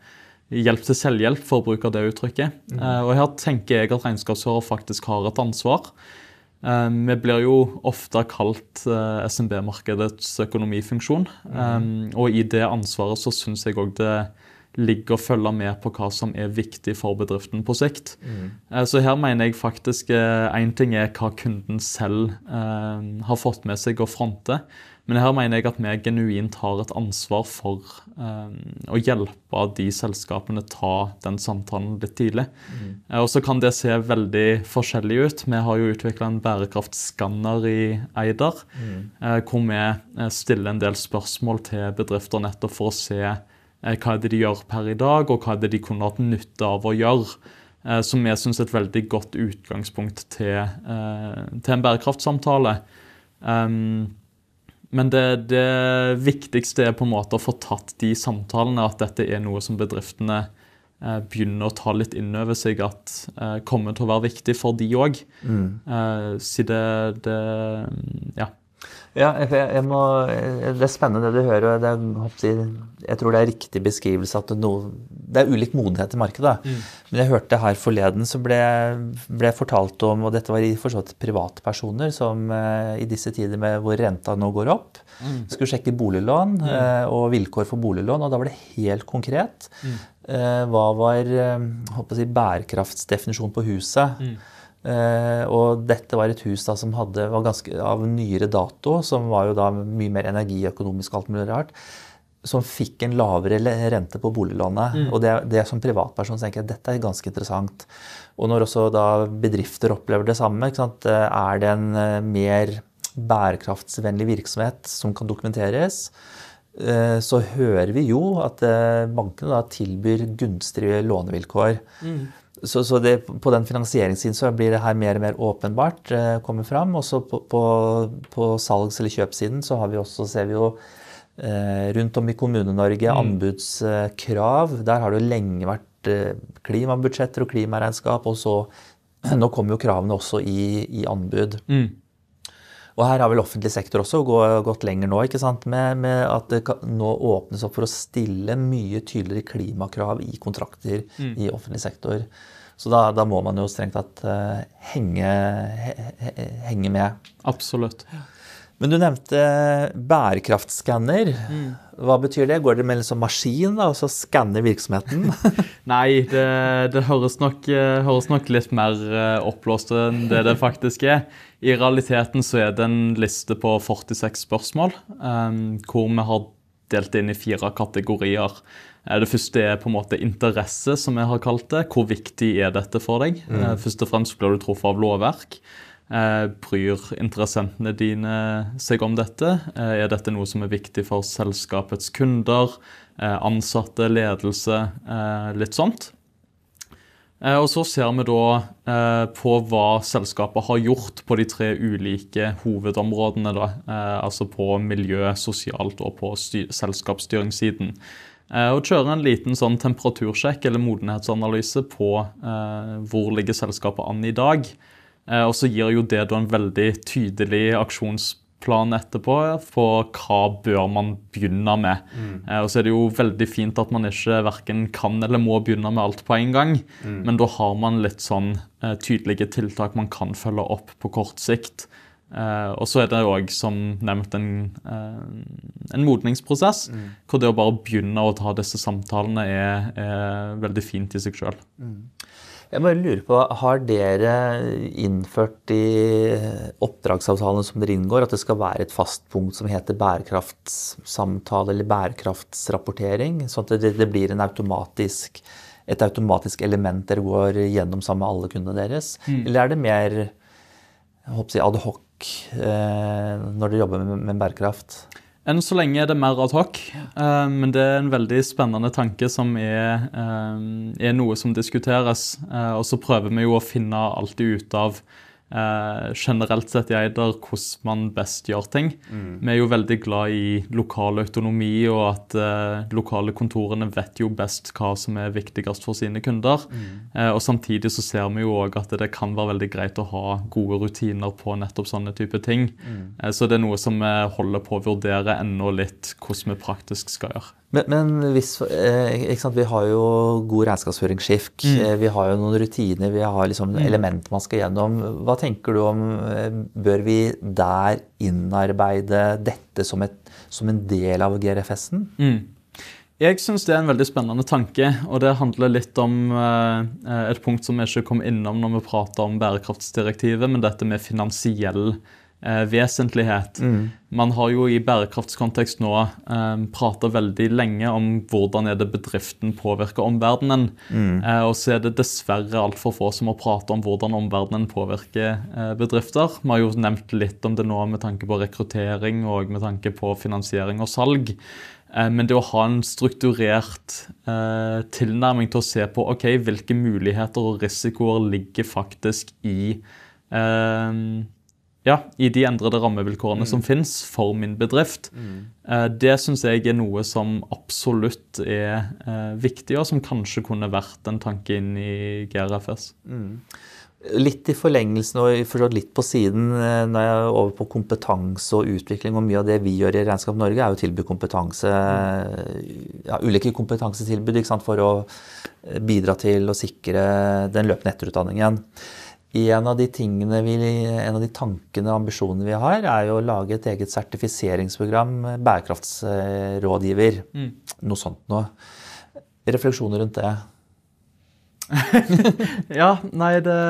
hjelp til selvhjelp, for å bruke det uttrykket. Mm. Og her tenker jeg at regnskapsfører faktisk har et ansvar. Vi blir jo ofte kalt SMB-markedets økonomifunksjon. Mm. Og i det ansvaret så syns jeg òg det ligger og følge med på hva som er viktig for bedriften på sikt. Mm. Så her mener jeg faktisk én eh, ting er hva kunden selv eh, har fått med seg å fronte. Men her mener jeg at vi genuint har et ansvar for eh, å hjelpe de selskapene ta den samtalen litt tidlig. Mm. Eh, og så kan det se veldig forskjellig ut. Vi har jo utvikla en bærekraftskanner i Eider, mm. eh, hvor vi stiller en del spørsmål til bedrifter nettopp for å se Eh, hva er det de gjør per i dag, og hva er det de kunne hatt nytte av å gjøre. Eh, som vi syns er et veldig godt utgangspunkt til, eh, til en bærekraftsamtale. Men det, det, viktigste er på en måte å få tatt de samtalene, at dette er noe som bedriftene begynner å ta litt inn over seg at kommer til å være viktig for de òg. Mm. Så det, det Ja. Ja, jeg, jeg må, Det er spennende det du hører. Det er, jeg tror det er riktig beskrivelse at det, noe, det er ulik modenhet i markedet. Mm. Men jeg hørte her forleden så ble, ble fortalt om, og dette var i forstått privatpersoner som eh, i disse tider med hvor renta nå går opp, mm. skulle sjekke boliglån mm. eh, og vilkår for boliglån. Og da var det helt konkret. Mm. Eh, hva var eh, si, bærekraftsdefinisjon på huset? Uh, og dette var et hus da, som hadde, var ganske av nyere dato, som var jo da mye mer energiøkonomisk alt mulig rart. Som fikk en lavere rente på boliglånet. Mm. Og det, det, som privatperson tenker jeg dette er ganske interessant. Og når også da bedrifter opplever det samme, eh, er det en uh, mer bærekraftsvennlig virksomhet som kan dokumenteres, så hører vi jo at bankene da tilbyr gunstige lånevilkår. Mm. Så, så det, på den finansieringssiden så blir det her mer og mer åpenbart eh, kommer fram. Og så på, på, på, salgs- eller kjøpssiden så har vi også, ser vi jo eh, rundt om i Kommune-Norge mm. anbudskrav. Der har det jo lenge vært eh, klimabudsjetter og klimaregnskap. Og så nå kommer jo kravene også i, i anbud. Mm. Og her har vel offentlig sektor også gått lenger nå, ikke sant? Med, med at det kan, nå åpnes opp for å stille mye tydeligere klimakrav i kontrakter mm. i offentlig sektor. Så da, da, må man jo strengt tatt uh, henge, he, henge, med. Absolutt. Men du nevnte bærekraftskanner. Mm. Hva betyr det? Går det med en sånn maskin da, og så skanner virksomheten? Nei, det, det høres, nok, eh, høres, nok, litt mer eh, oppblåst enn det det faktisk er. I realiteten så er det en liste på 46 spørsmål, um, hvor vi har delt inn i fire kategorier. Eh, det første er på en måte interesse, som jeg har kalt det. Hvor viktig er dette for deg? Mm. Først og fremst blir du truffet av lovverk. Eh, bryr interessentene dine seg om dette? Er dette noe som er viktig for selskapets kunder, ansatte, ledelse, litt sånt? Og så ser vi da på hva selskapet har gjort på de tre ulike hovedområdene. Da, altså på miljø, sosialt og på selskapsstyringssiden. Eh, og kjøre en liten sånn temperatursjekk eller modenhetsanalyse på eh, hvor ligger selskapet an i dag. Eh, og så gir jo det en veldig tydelig aksjonsplan etterpå på hva bør man begynne med. Mm. Eh, og så er det jo veldig fint at man ikke verken kan eller må begynne med alt på en gang. Mm. Men da har man litt sånn eh, tydelige tiltak man kan følge opp på kort sikt. Uh, og så er det òg, som nevnt, en, uh, en modningsprosess. Mm. Hvor det å bare begynne å ta disse samtalene er, er veldig fint i seg sjøl. Mm. Jeg bare lurer på, Har dere innført i oppdragsavtalene som dere inngår, at det skal være et fast punkt som heter bærekraftssamtale eller bærekraftsrapportering? Sånn at det, det blir automatisk, et automatisk element dere går gjennom sammen med alle kundene deres? Mm. Eller er det mer jeg håper ad hoc Eh, når dere jobber med, med bærekraft? Enn så lenge er det mer ad hoc, eh, men det er en veldig spennende tanke som er, eh, er noe som diskuteres. Eh, og så prøver vi jo å finne alltid ut av generelt sett i Eider hvordan man best gjør ting. Mm. Vi er jo veldig glad i lokal autonomi, og at lokale kontorene vet jo best hva som er viktigst for sine kunder. Mm. Og Samtidig så ser vi jo òg at det kan være veldig greit å ha gode rutiner på nettopp sånne type ting. Mm. Eh, så det er noe som vi holder på å vurdere ennå litt hvordan vi praktisk skal gjøre. Men, men hvis, eh, sant? vi har jo god regnskapsføringsskift. Mm. eh, Vi har jo noen rutiner, vi har liksom elementer man skal gjennom. Hva tenker du om eh, Bør vi der innarbeide dette som, et, som en del av GRFS-en? Mm. Jeg syns det er en veldig spennende tanke, og det handler litt om eh, et punkt som vi ikke kom innom når vi prater om bærekraftsdirektivet, men dette med finansiell eh, vesentlighet. Man har jo i bærekraftskontekst nå eh, prata veldig lenge om hvordan er det bedriften påvirker omverdenen. Eh, og så er det dessverre altfor få som har pratet om hvordan omverdenen påvirker eh, bedrifter. Vi har jo nevnt litt om det nå med tanke på rekruttering og med tanke på finansiering og salg. Eh, Men det å ha en strukturert eh, tilnærming til å se på ok, hvilke muligheter og risikoer ligger faktisk i eh, ja, i de endrede rammevilkårene som finnes for min bedrift. Eh, det syns jeg er noe som absolutt er eh, viktig, og som kanskje kunne vært en tanke inn i GRFS. Litt i forlengelsen og litt på siden, eh, når jeg er over på kompetanse og utvikling, og mye av det vi gjør i Regnskap Norge, er å tilby kompetanse, ja, ulike kompetansetilbud for å bidra til å sikre den løpende etterutdanningen. En av de tingene vi, en av de tankene og ambisjonene vi har, er jo å lage et eget sertifiseringsprogram, bærekraftsrådgiver. bærekraftsrådgiver. Noe sånt noe. Refleksjoner rundt det? Ja, nei, det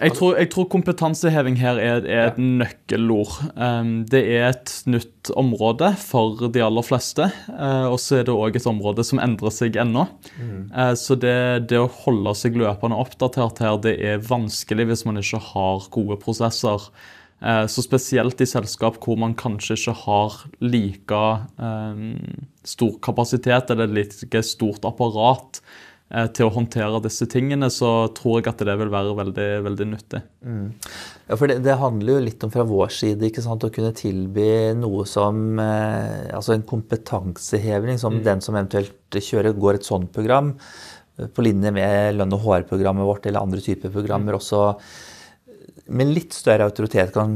jeg tror, jeg tror kompetanseheving her er, er et nøkkelord. Um, det er et nytt område for de aller fleste. Uh, og så er det òg et område som endrer seg ennå. Uh, så det, det å holde seg løpende oppdatert her, det er vanskelig hvis man ikke har gode prosesser. Uh, så spesielt i selskap hvor man kanskje ikke har like um, stor kapasitet eller like stort apparat til å håndtere disse tingene, så tror jeg at det vil være veldig, veldig nyttig. Ja, for det, det handler jo litt om fra vår side ikke sant, å kunne tilby noe som eh, Altså en kompetanseheving som den som eventuelt kjører, går et sånt program, eh, på linje med lønn- og HR-programmet vårt eller andre typer programmer også med litt større autoritet kan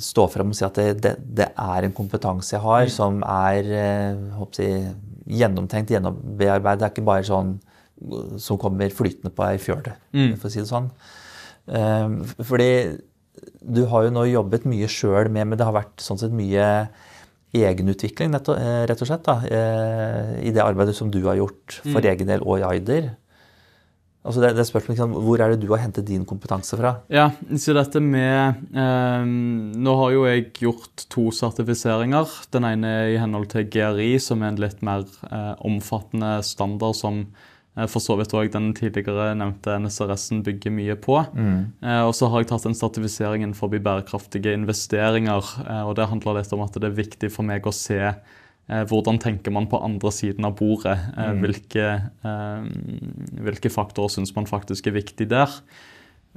stå fram og si at det, det, det er en kompetanse jeg har som er eh, jeg, gjennomtenkt, gjennombearbeidet. Det er ikke bare sånn som kommer flytende på ei fjøl, for å si det sånn. Eh, Fordi du har jo nå jobbet mye sjøl med, men det har vært sånn sett mye egenutvikling, eh, rett og slett, da, eh, i det arbeidet som du har gjort for egen del og i Aider. Altså det, det spørsmålet, ikke Hvor er det du har hentet din kompetanse fra? Ja, så dette med eh, Nå har jo jeg gjort to sertifiseringer. Den ene er i henhold til GRI, som er en litt mer eh, omfattende standard som for så vidt òg den tidligere nevnte NSRS-en bygger mye på. Eh, og så har jeg tatt en sertifisering innenfor bærekraftige investeringer. Eh, og det handler litt om at det er viktig for meg å se eh, hvordan tenker man på andre siden av bordet. Eh, hvilke, eh, hvilke faktorer syns man faktisk er viktig der.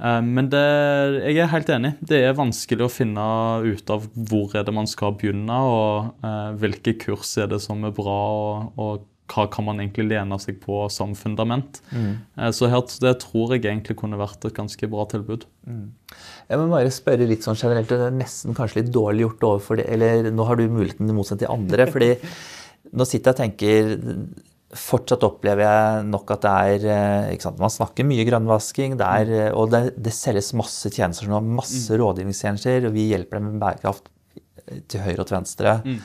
Eh, Men det, jeg er helt enig. Det er vanskelig å finne ut av hvor er det man skal begynne, og eh, hvilke kurs er det som er bra, å hva kan man egentlig lene seg på som fundament. Mm. Så her, det tror jeg egentlig kunne vært et ganske bra tilbud. Jeg må bare spørre litt sånn generelt, og det er nesten kanskje litt dårlig gjort overfor det, eller nå har du muligheten i motsetning til andre, fordi nå sitter jeg og tenker, fortsatt opplever jeg nok at det er, eh, sant, man snakker mye grønnvasking, det er, eh, og det, det selges masse tjenester nå, masse rådgivningstjenester, og vi hjelper dem med bærekraft til høyre og til venstre. Eh,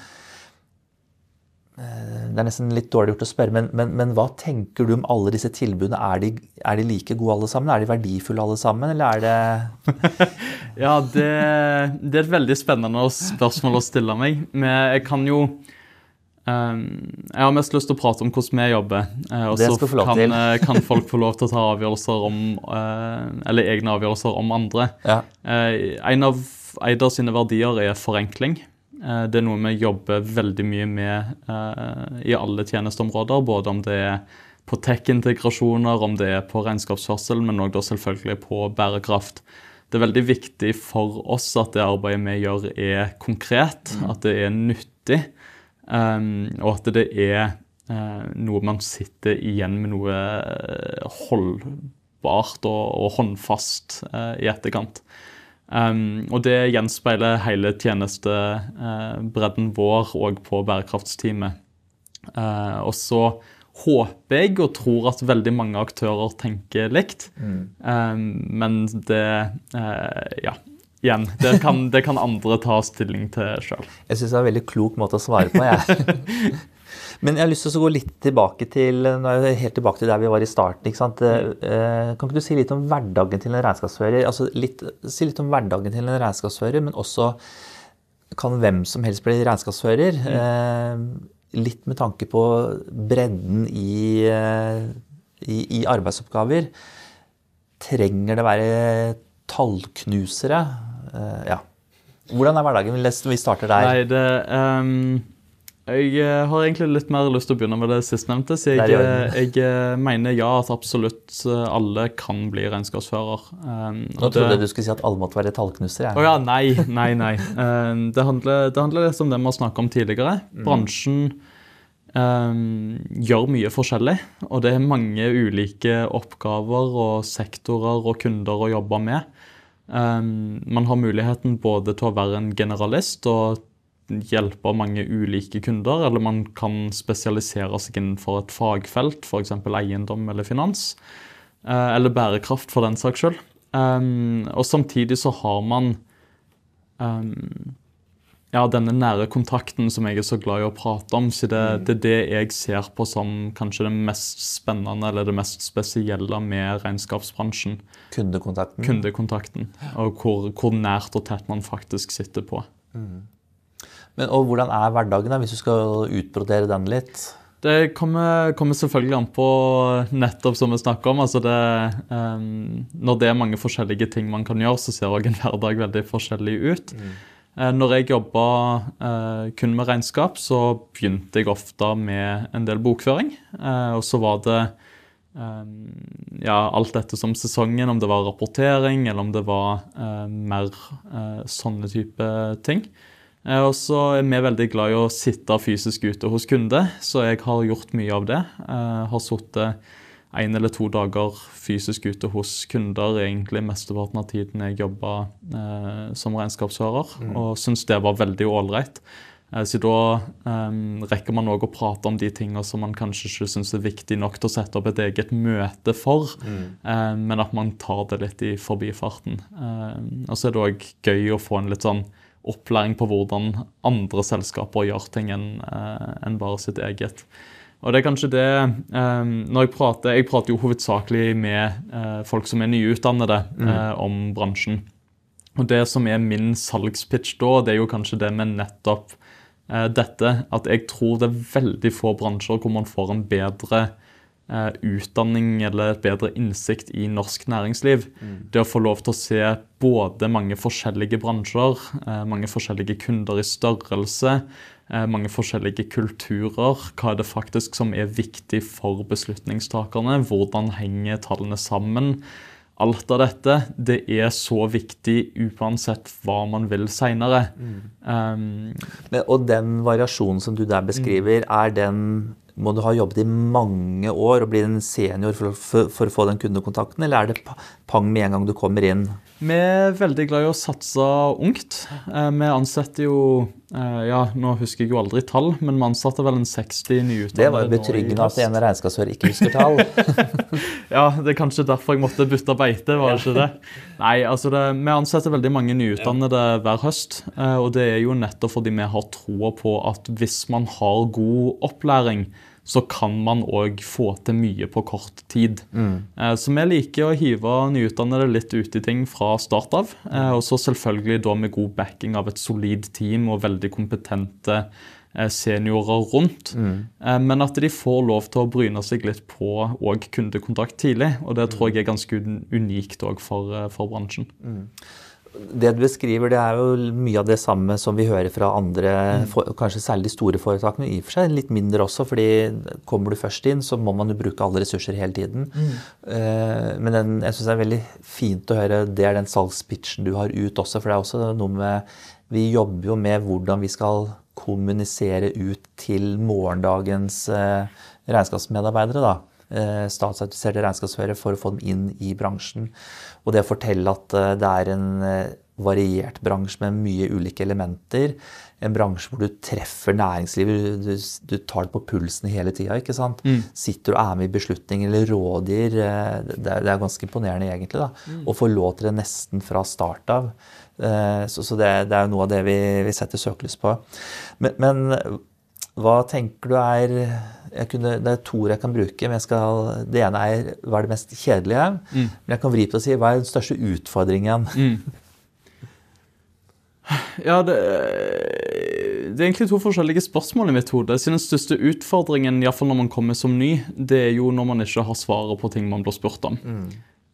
Det er nesten litt dårlig gjort å spørre, men, men, men hva tenker du om alle disse tilbudene? Er de, er de like gode alle sammen? Er de verdifulle alle sammen, eller er det Ja, det, det er et veldig spennende spørsmål å stille meg. Men jeg kan jo um, Jeg har mest lyst til å prate om hvordan vi jobber. eh, og så kan, eh, kan folk få lov til å ta avgjørelser om uh, Eller egne avgjørelser om andre. Ja. Uh, en av Eider sine verdier er forenkling. Eh, det er noe vi jobber veldig mye med eh, i alle tjenesteområder. Både om det er på tech-integrasjoner, om det er på regnskapsførsel, men òg selvfølgelig på bærekraft. Det er veldig viktig for oss at det arbeidet vi gjør, er konkret, mm. at det er nyttig, um, og at det er uh, noe man sitter igjen med noe holdbart og, håndfast i etterkant. Um, og det gjenspeiler hele tjenestebredden vår òg på bærekraftsteamet. Uh, og så håper jeg og tror at veldig mange aktører tenker likt. Mm. Um, men det uh, Ja. Igjen, det kan, det kan, andre ta stilling til sjøl. Jeg syns det er en veldig klok måte å svare på. jeg. Men jeg har lyst til å gå litt tilbake til helt tilbake til der vi var i starten. ikke sant? Eh, kan ikke du si litt om hverdagen til en regnskapsfører? Altså litt, si litt om hverdagen til en regnskapsfører, men også kan hvem som helst bli regnskapsfører. Mm. Eh, litt med tanke på bredden i, eh, i, i arbeidsoppgaver. Trenger det være tallknusere? Ja. Hvordan er hverdagen? Vi starter der. Nei, det... Um jeg eh, har egentlig litt mer lyst til å begynne med det sistnevnte. Så jeg, eh, jeg, eh, mener ja at absolutt alle kan bli regnskapsfører. Um, Nå trodde jeg du skulle si at alle måtte være tallknusere. Å oh, ja, nei, nei, nei. Um, det, handler, det, handler, litt om det vi har snakket om tidligere. Mm. Bransjen um, gjør mye forskjellig, og det er mange ulike oppgaver og sektorer og kunder å jobbe med. man har muligheten både til å være en generalist og hjelpe mange ulike kunder, eller man kan spesialisere seg innenfor et fagfelt, f.eks. eiendom eller finans. Eh, eller bærekraft, for den saks skyld. Um, og samtidig så har man um, ja, denne nære kontakten som jeg er så glad i å prate om. så det, mm. det, er det jeg ser på som kanskje det mest spennende eller det mest spesielle med regnskapsbransjen. Kundekontakten. Kundekontakten, Og hvor, hvor nært og tett man faktisk sitter på. Mm. Men, og Hvordan er hverdagen, da, hvis du skal utbrodere den litt? Det kommer, kommer, selvfølgelig an på nettopp som vi snakker om. altså det, um, Når det er mange forskjellige ting man kan gjøre, så ser òg en hverdag veldig forskjellig ut. Mm. Uh, når jeg jobba uh, kun med regnskap, så begynte jeg ofte med en del bokføring. Uh, og så var det um, ja, alt dette som sesongen, om det var rapportering eller om det var mer sånne type ting. Eh, og så er vi veldig glad i å sitte fysisk ute hos kunde, så jeg har gjort mye av det. Jeg eh, har sittet én eller to dager fysisk ute hos kunder egentlig mesteparten av tiden jeg jobba eh, som regnskapsfører, mm. og syns det var veldig ålreit. Eh, så da eh, rekker man òg å prate om de tingene som man kanskje ikke syns er viktig nok til å sette opp et eget møte for, mm. men at man tar det litt i forbifarten. og så er det òg gøy å få en litt sånn opplæring på hvordan andre selskaper gjør ting enn eh, en bare sitt eget. Og det er kanskje det um, når Jeg prater jeg prater jo hovedsakelig med uh, folk som er nyutdannede mm. uh, om bransjen. Og Det som er min salgspitch da, det er jo kanskje det med nettopp dette. At jeg tror det er veldig få bransjer hvor man får en bedre Eh, utdanning eller et bedre innsikt i norsk næringsliv. Mm. Det å få lov til å se både mange forskjellige bransjer, eh, mange forskjellige kunder i størrelse, eh, mange forskjellige kulturer. Hva er det faktisk som er viktig for beslutningstakerne? Hvordan henger tallene sammen? Alt av dette det er så viktig uansett hva man vil seinere. Mm. Um, og den variasjonen som du der beskriver, mm. er den må du ha jobbet i mange år og bli en senior for, for, for, å få den kundekontakten, eller er det pang med en gang du kommer inn? Vi er veldig glad i å satse ungt. Eh, vi ansetter jo eh, ja, Nå husker jeg jo aldri tall, men vi ansatte vel en 60 nyutdannede. Det var jo betryggende at en regnskapsfører ikke husker tall. ja, det er kanskje derfor jeg måtte bytte beite, var det ikke det? Nei, altså det, vi ansetter veldig mange nyutdannede hver høst. Eh, og det er jo nettopp fordi vi har troa på at hvis man har god opplæring, så kan man òg få til mye på kort tid. Mm. Eh, så vi liker å hive nyutdannede litt ut i ting fra start av. Eh, og så selvfølgelig da med god backing av et solid team og veldig kompetente eh, seniorer rundt. Mm. Men at de får lov til å bryne seg litt på kundekontakt tidlig. Og det tror jeg er ganske unikt òg for, for, bransjen. Mm. Det du beskriver, det er jo mye av det samme som vi hører fra andre, for, kanskje særlig de store foretakene, i og for seg litt mindre også, fordi kommer du først inn, så må man jo bruke alle ressurser hele tiden. Eh, men den, jeg syns det er veldig fint å høre det er den salgspitchen du har ut også, for det er også noe med Vi jobber jo med hvordan vi skal kommunisere ut til morgendagens eh, regnskapsmedarbeidere. da eh, statsautoriserte regnskapsførere for å få dem inn i bransjen. Og det å fortelle at eh, det er en eh, variert bransje med mye ulike elementer. En bransje hvor du treffer næringslivet, du, du tar det på pulsen hele tida. Mm. Sitter og er med i beslutninger eller rådgir. Det er, det er ganske imponerende egentlig. da, mm. Å få lov til det nesten fra start av. Så, så det, det, er noe av det vi, vi setter søkelys på. Men, men hva tenker du er kunne, Det er to ord jeg kan bruke. men skal, Det ene er hva er det mest kjedelige? Mm. Men jeg kan vri på å si hva er den største utfordringen? Mm. Ja, det, det, er egentlig to forskjellige spørsmål i mitt hode. Den største utfordringen, iallfall når man kommer som ny, det er jo når man ikke har svaret på ting man blir spurt om. Mm.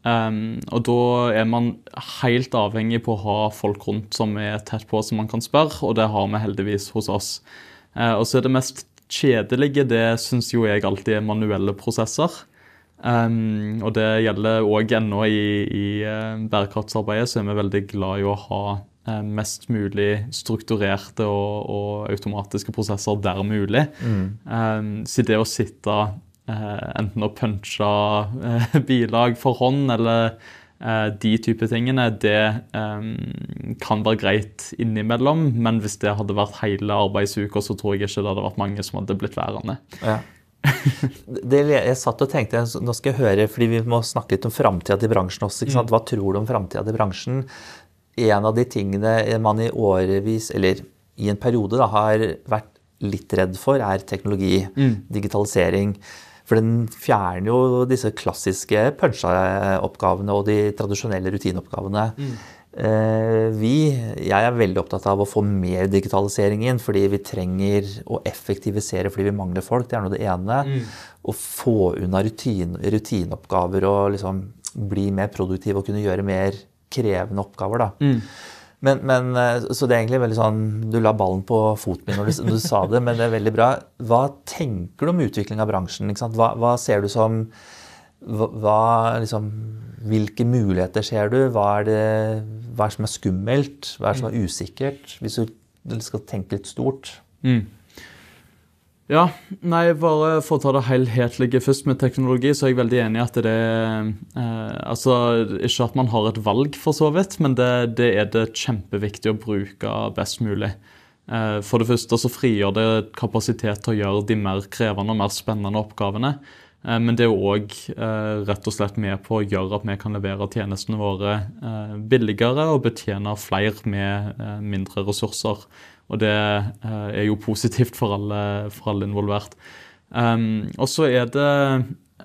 Um, og da er man helt avhengig på å ha folk rundt som er tett på, som man kan spørre, og det har vi heldigvis hos oss. Uh, og så er det mest kjedelige, det syns jo jeg alltid er manuelle prosesser. Um, og det gjelder òg ennå i, i uh, bærekraftsarbeidet, så er vi veldig glad i å ha uh, mest mulig strukturerte og, og, automatiske prosesser der mulig. Mm. Um, så det å sitte uh, enten og punche bilag for hånd eller Eh, de type tingene, det um, kan være greit innimellom, men hvis det hadde vært hele arbeidsuka, så tror jeg ikke det hadde vært mange som hadde blitt værende. Ja. det, jeg satt og tenkte, nå skal jeg høre, fordi vi må snakke litt om framtida til bransjen også. Mm. Hva tror du om framtida til bransjen? En av de tingene man i årevis, eller i en periode, da, har vært litt redd for, er teknologi. Mm. Digitalisering. For den fjerner jo disse klassiske puncha-oppgavene og de tradisjonelle rutineoppgavene. Mm. Vi, jeg er veldig opptatt av å få mer digitalisering inn, fordi vi trenger å effektivisere fordi vi mangler folk. Det er nå det ene. Mm. Å få unna rutine, rutineoppgaver og liksom bli mer produktiv og kunne gjøre mer krevende oppgaver. da. Mm. Men, men, eh, så det er egentlig veldig sånn Du la ballen på foten min når du, når du, sa det, men det er veldig bra. Hva tenker du om utvikling av bransjen? Hva, hva, ser du som hva, liksom, Hvilke muligheter ser du? Hva er, det, hva er som er skummelt? Hva er som er usikkert? Hvis du skal tenke litt stort. Mm. Ja, nei, bare for å ta det helhetlige først med teknologi, så er jeg veldig enig i at det er eh, Altså, ikke at man har et valg, for så vidt, men det, det er det kjempeviktig å bruke best mulig. Eh, for det første så frigjør det kapasitet til å gjøre de mer krevende og mer spennende oppgavene. Eh, men det er òg eh, rett og slett med på å gjøre at vi kan levere tjenestene våre eh, billigere og betjene flere med eh, mindre ressurser. Og det eh, er jo positivt for alle, for alle involvert. Um, og så er det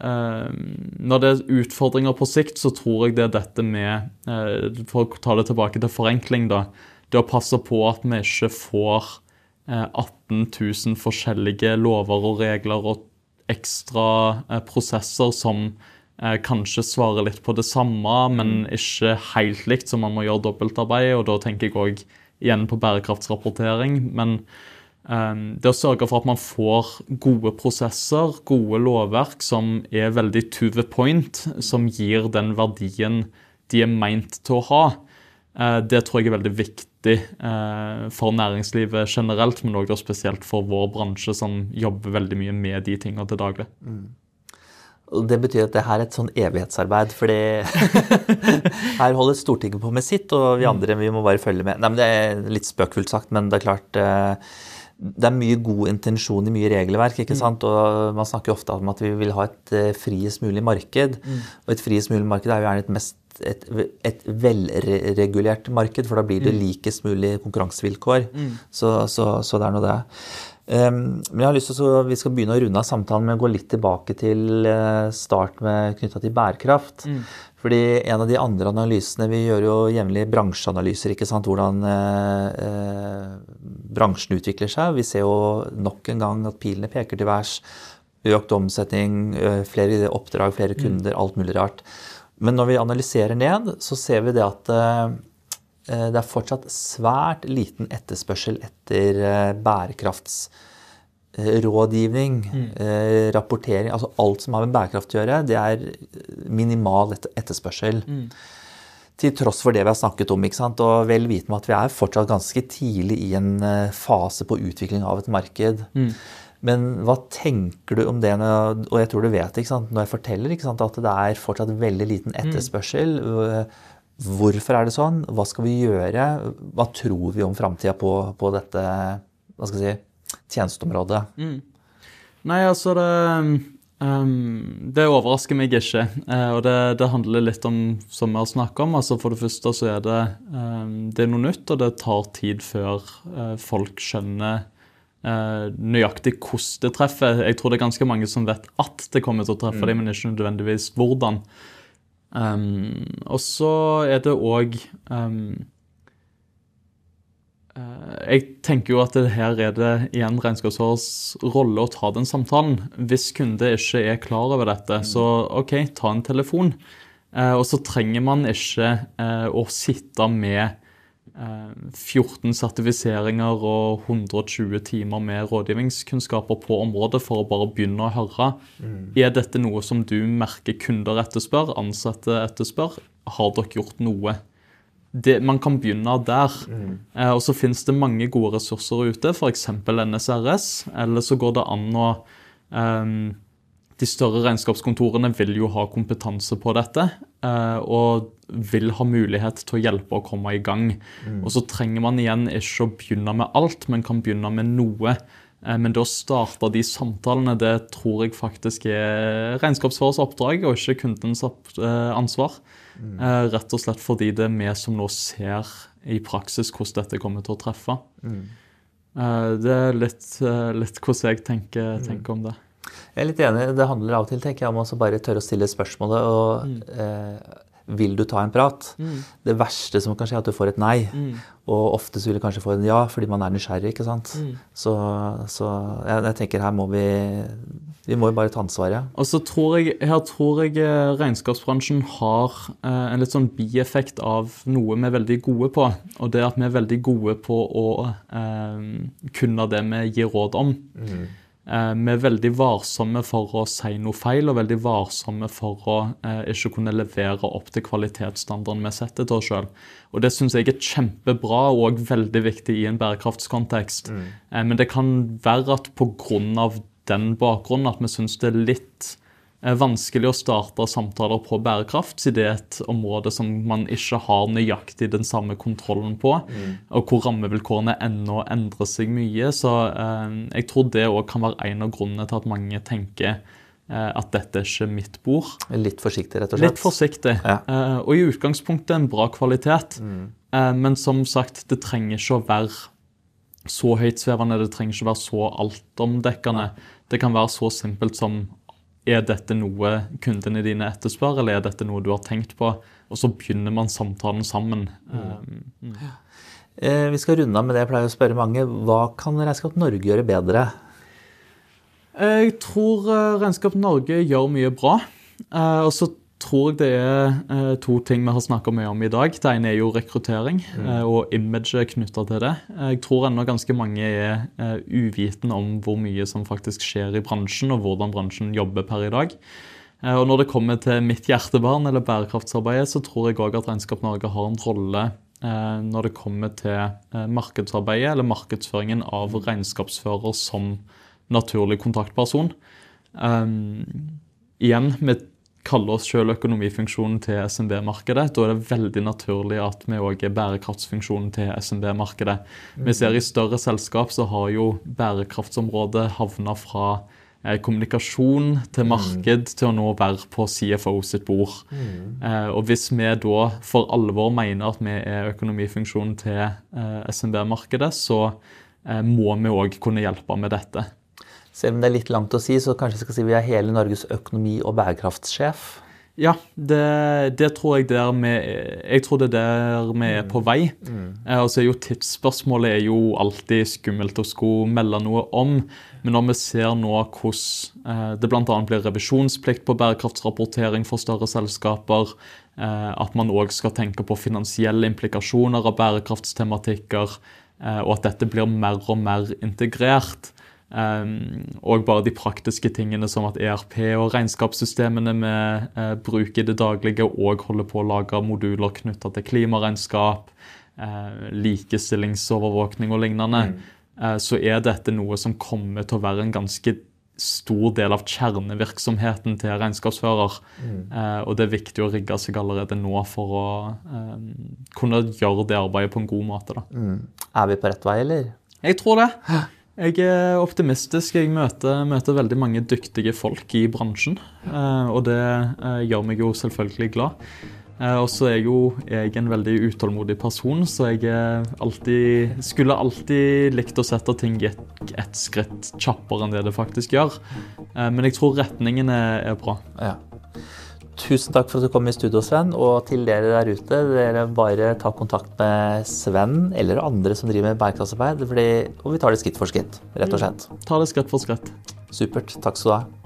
um, Når det er utfordringer på sikt, så tror jeg det er dette med uh, For å ta det tilbake til forenkling, da. Det å passe på at vi ikke får uh, 18 000 forskjellige lover og regler og ekstra prosesser som kanskje svarer litt på det samme, men mm. ikke helt likt, så man må gjøre dobbeltarbeid. Og da tenker jeg òg igjen på bærekraftsrapportering. Men um, det å sørge for at man får gode prosesser, gode lovverk som er veldig to the point, som gir den verdien de er meint til å ha, uh, det tror jeg er veldig viktig uh, for næringslivet generelt, men også spesielt for vår bransje, som jobber veldig mye med de tingene til daglig. Mm. Det betyr at det her er et sånn evighetsarbeid. fordi her holder Stortinget på med sitt, og vi andre vi må bare følge med. Nei, men Det er litt spøkfullt sagt, men det er klart eh, det er mye god intensjon i mye regelverk. ikke mm. sant? Og Man snakker ofte om at vi vil ha et eh, friest mulig marked. Mm. Og et friest mulig marked er jo gjerne et, mest, et, et velregulert marked, for da blir det mm. likest mulig konkurransevilkår. Mm. Så, så, så, det er nå det. Ehm, men jeg har lyst til å, Vi skal begynne å runde av samtalen med å gå litt tilbake til eh, start med knytta til bærekraft. Mm. Fordi En av de andre analysene Vi gjør jo jevnlig bransjeanalyser. ikke sant, Hvordan eh, eh, bransjen utvikler seg. Vi ser jo nok en gang at pilene peker til værs. Økt omsetning, eh, flere oppdrag, flere mm. kunder, mm. alt mulig rart. Men når vi analyserer ned, så ser vi det at eh, det er fortsatt svært liten etterspørsel etter bærekraftsrådgivning, rapportering Altså alt som har med bærekraft å gjøre, det er minimal etterspørsel. Mm. Til tross for det vi har snakket om, ikke sant? og vel vitende om at vi er fortsatt ganske tidlig i en fase på utvikling av et marked. Mm. Men hva tenker du om det, og jeg tror du vet når jeg forteller ikke sant, at det er fortsatt veldig liten mm. Hvorfor er det sånn? Hva skal vi gjøre? Hva tror vi om framtida på, på, dette si, tjenesteområdet? Mm. Nei, altså det, um, det overrasker meg ikke. Uh, og det, det, handler litt om, som vi har snakket om, altså for det første så er det, um, det er noe nytt, og det tar tid før uh, folk skjønner Uh, nøyaktig hvordan det treffer. Jeg tror det er ganske mange som vet at det kommer til å treffe mm. dem, men ikke nødvendigvis hvordan. Um, og så er det òg um, uh, Jeg tenker jo at det her er det igjen regnskapsførers rolle å ta den samtalen. Hvis kunde ikke er klar over dette, mm. så OK, ta en telefon. Uh, og så trenger man ikke å sitte med 14 sertifiseringer og 120 timer med rådgivningskunnskaper på området for å bare begynne å høre. Mm. Er dette noe som du merker kunder etterspør, ansatte etterspør? Har dere gjort noe? Det, man kan begynne der. Mm. Eh, og så finnes det mange gode ressurser ute, f.eks. NSRS. Eller så går det an å eh, De større regnskapskontorene vil jo ha kompetanse på dette. Eh, og vil ha mulighet til å hjelpe å komme i gang. Mm. Og så trenger man igjen ikke å begynne med alt, men kan begynne med noe. Eh, men det å starte de samtalene, det tror jeg faktisk er regnskapsførers oppdrag, og ikke kundens eh, ansvar. Mm. Eh, rett og slett fordi det er vi som nå ser i praksis hvordan dette kommer til å treffe. Mm. Det er litt, litt hvordan jeg tenker, mm. tenker, om det. Jeg er litt enig. Det handler av og til tenker jeg, om å bare tørre å stille spørsmålet. og mm. eh, vil du ta en prat? Mm. Det verste som kan skje, er at du får et nei. Mm. Og ofte så vil du kanskje få en ja, fordi man er nysgjerrig. ikke sant? Mm. Så, så jeg, jeg, tenker her må vi vi må jo bare ta ansvaret. Og så tror jeg, Her tror jeg eh, regnskapsbransjen har eh, en litt sånn bieffekt av noe vi er veldig gode på. Og det er at vi er veldig gode på å eh, kunne det vi gir råd om. Mm. Eh, vi er veldig varsomme for å si noe feil og veldig varsomme for å eh, ikke kunne levere opp til kvalitetsstandarden vi setter til oss sjøl. Det syns jeg er kjempebra og veldig viktig i en bærekraftskontekst. Mm. Eh, men det kan være at pga. den bakgrunnen at vi syns det er litt vanskelig å starte samtaler på bærekraft, siden det er et område som man ikke har nøyaktig den samme kontrollen på, mm. og hvor rammevilkårene ennå endrer seg mye. Så eh, jeg tror det òg kan være en av grunnene til at mange tenker eh, at dette er ikke mitt bord. Litt forsiktig, rett og slett? Litt forsiktig. Ja. Eh, og i utgangspunktet en bra kvalitet. Mm. Eh, men som sagt, det trenger ikke å være så høytsvevende, det trenger ikke å være så altomdekkende. Det kan være så simpelt som er dette noe kundene dine etterspør, eller er dette noe du har tenkt på? Og så begynner man samtalen sammen. Mm. Mm. Eh, vi skal runde av med det jeg pleier å spørre mange. Hva kan Regnskap Norge gjøre bedre? Jeg tror eh, Regnskap Norge gjør mye bra. Eh, og så tror jeg det er eh, to ting vi har snakka mye om i dag. Det ene er jo rekruttering mm. eh, og imaget knytta til det. Jeg tror ennå ganske mange er eh, uvitende om hvor mye som faktisk skjer i bransjen, og hvordan bransjen jobber per i dag. Og når det kommer til mitt hjertebarn, eller bærekraftsarbeidet, så tror jeg òg at Regnskap Norge har en rolle når det kommer til markedsarbeidet, eller markedsføringen av regnskapsfører som naturlig kontaktperson. Um, igjen, med kaller oss selv økonomifunksjonen til SMB-markedet, da er det veldig naturlig at vi òg er bærekraftsfunksjonen til SMB-markedet. Vi ser i større selskap så har jo bærekraftsområdet havna fra eh, kommunikasjon til mm. marked til å nå være på CFO sitt bord. Mm. Eh, og hvis vi da for alvor mener at vi er økonomifunksjonen til eh, SMB-markedet, så eh, må vi òg kunne hjelpe med dette. Selv om det er litt langt å si, så kanskje jeg skal si vi er hele Norges økonomi- og bærekraftssjef? Ja, det, det, tror jeg der vi Jeg tror det er der vi er på vei. Mm. Eh, og er jo Tidsspørsmålet er jo alltid skummelt å skulle melde noe om. Men når vi ser nå hvordan eh, det bl.a. blir revisjonsplikt på bærekraftsrapportering for større selskaper, eh, at man òg skal tenke på finansielle implikasjoner av bærekraftstematikker, og at dette blir mer og mer integrert, og bare de praktiske tingene som at ERP og regnskapssystemene vi uh, bruker i det daglige, og holder på å lage moduler knytta til klimaregnskap, uh, likestillingsovervåkning og lignende, mm. uh, så er dette noe som kommer til å være en ganske stor del av kjernevirksomheten til regnskapsfører. Mm. og det er viktig å rigge seg allerede nå for å kunne gjøre det arbeidet på en god måte. Mm. Er vi på rett vei, eller? Jeg tror det. Jeg er optimistisk. Jeg møter, møter, veldig mange dyktige folk i bransjen. Eh, og det eh, gjør meg jo selvfølgelig glad. Eh, og så er jo jeg en veldig utålmodig person, så jeg alltid, skulle alltid likt å sette ting ett et skritt kjappere enn det det faktisk gjør. Men jeg tror retningen er, er bra. Ja. Tusen takk for at du kom i studio, Sven. Og til dere der ute, dere bare ta kontakt med Sven eller andre som driver med bærekraftsarbeid. Og vi tar det skritt for skritt, rett og slett. Ta det skritt for skritt. Supert. Takk skal du ha.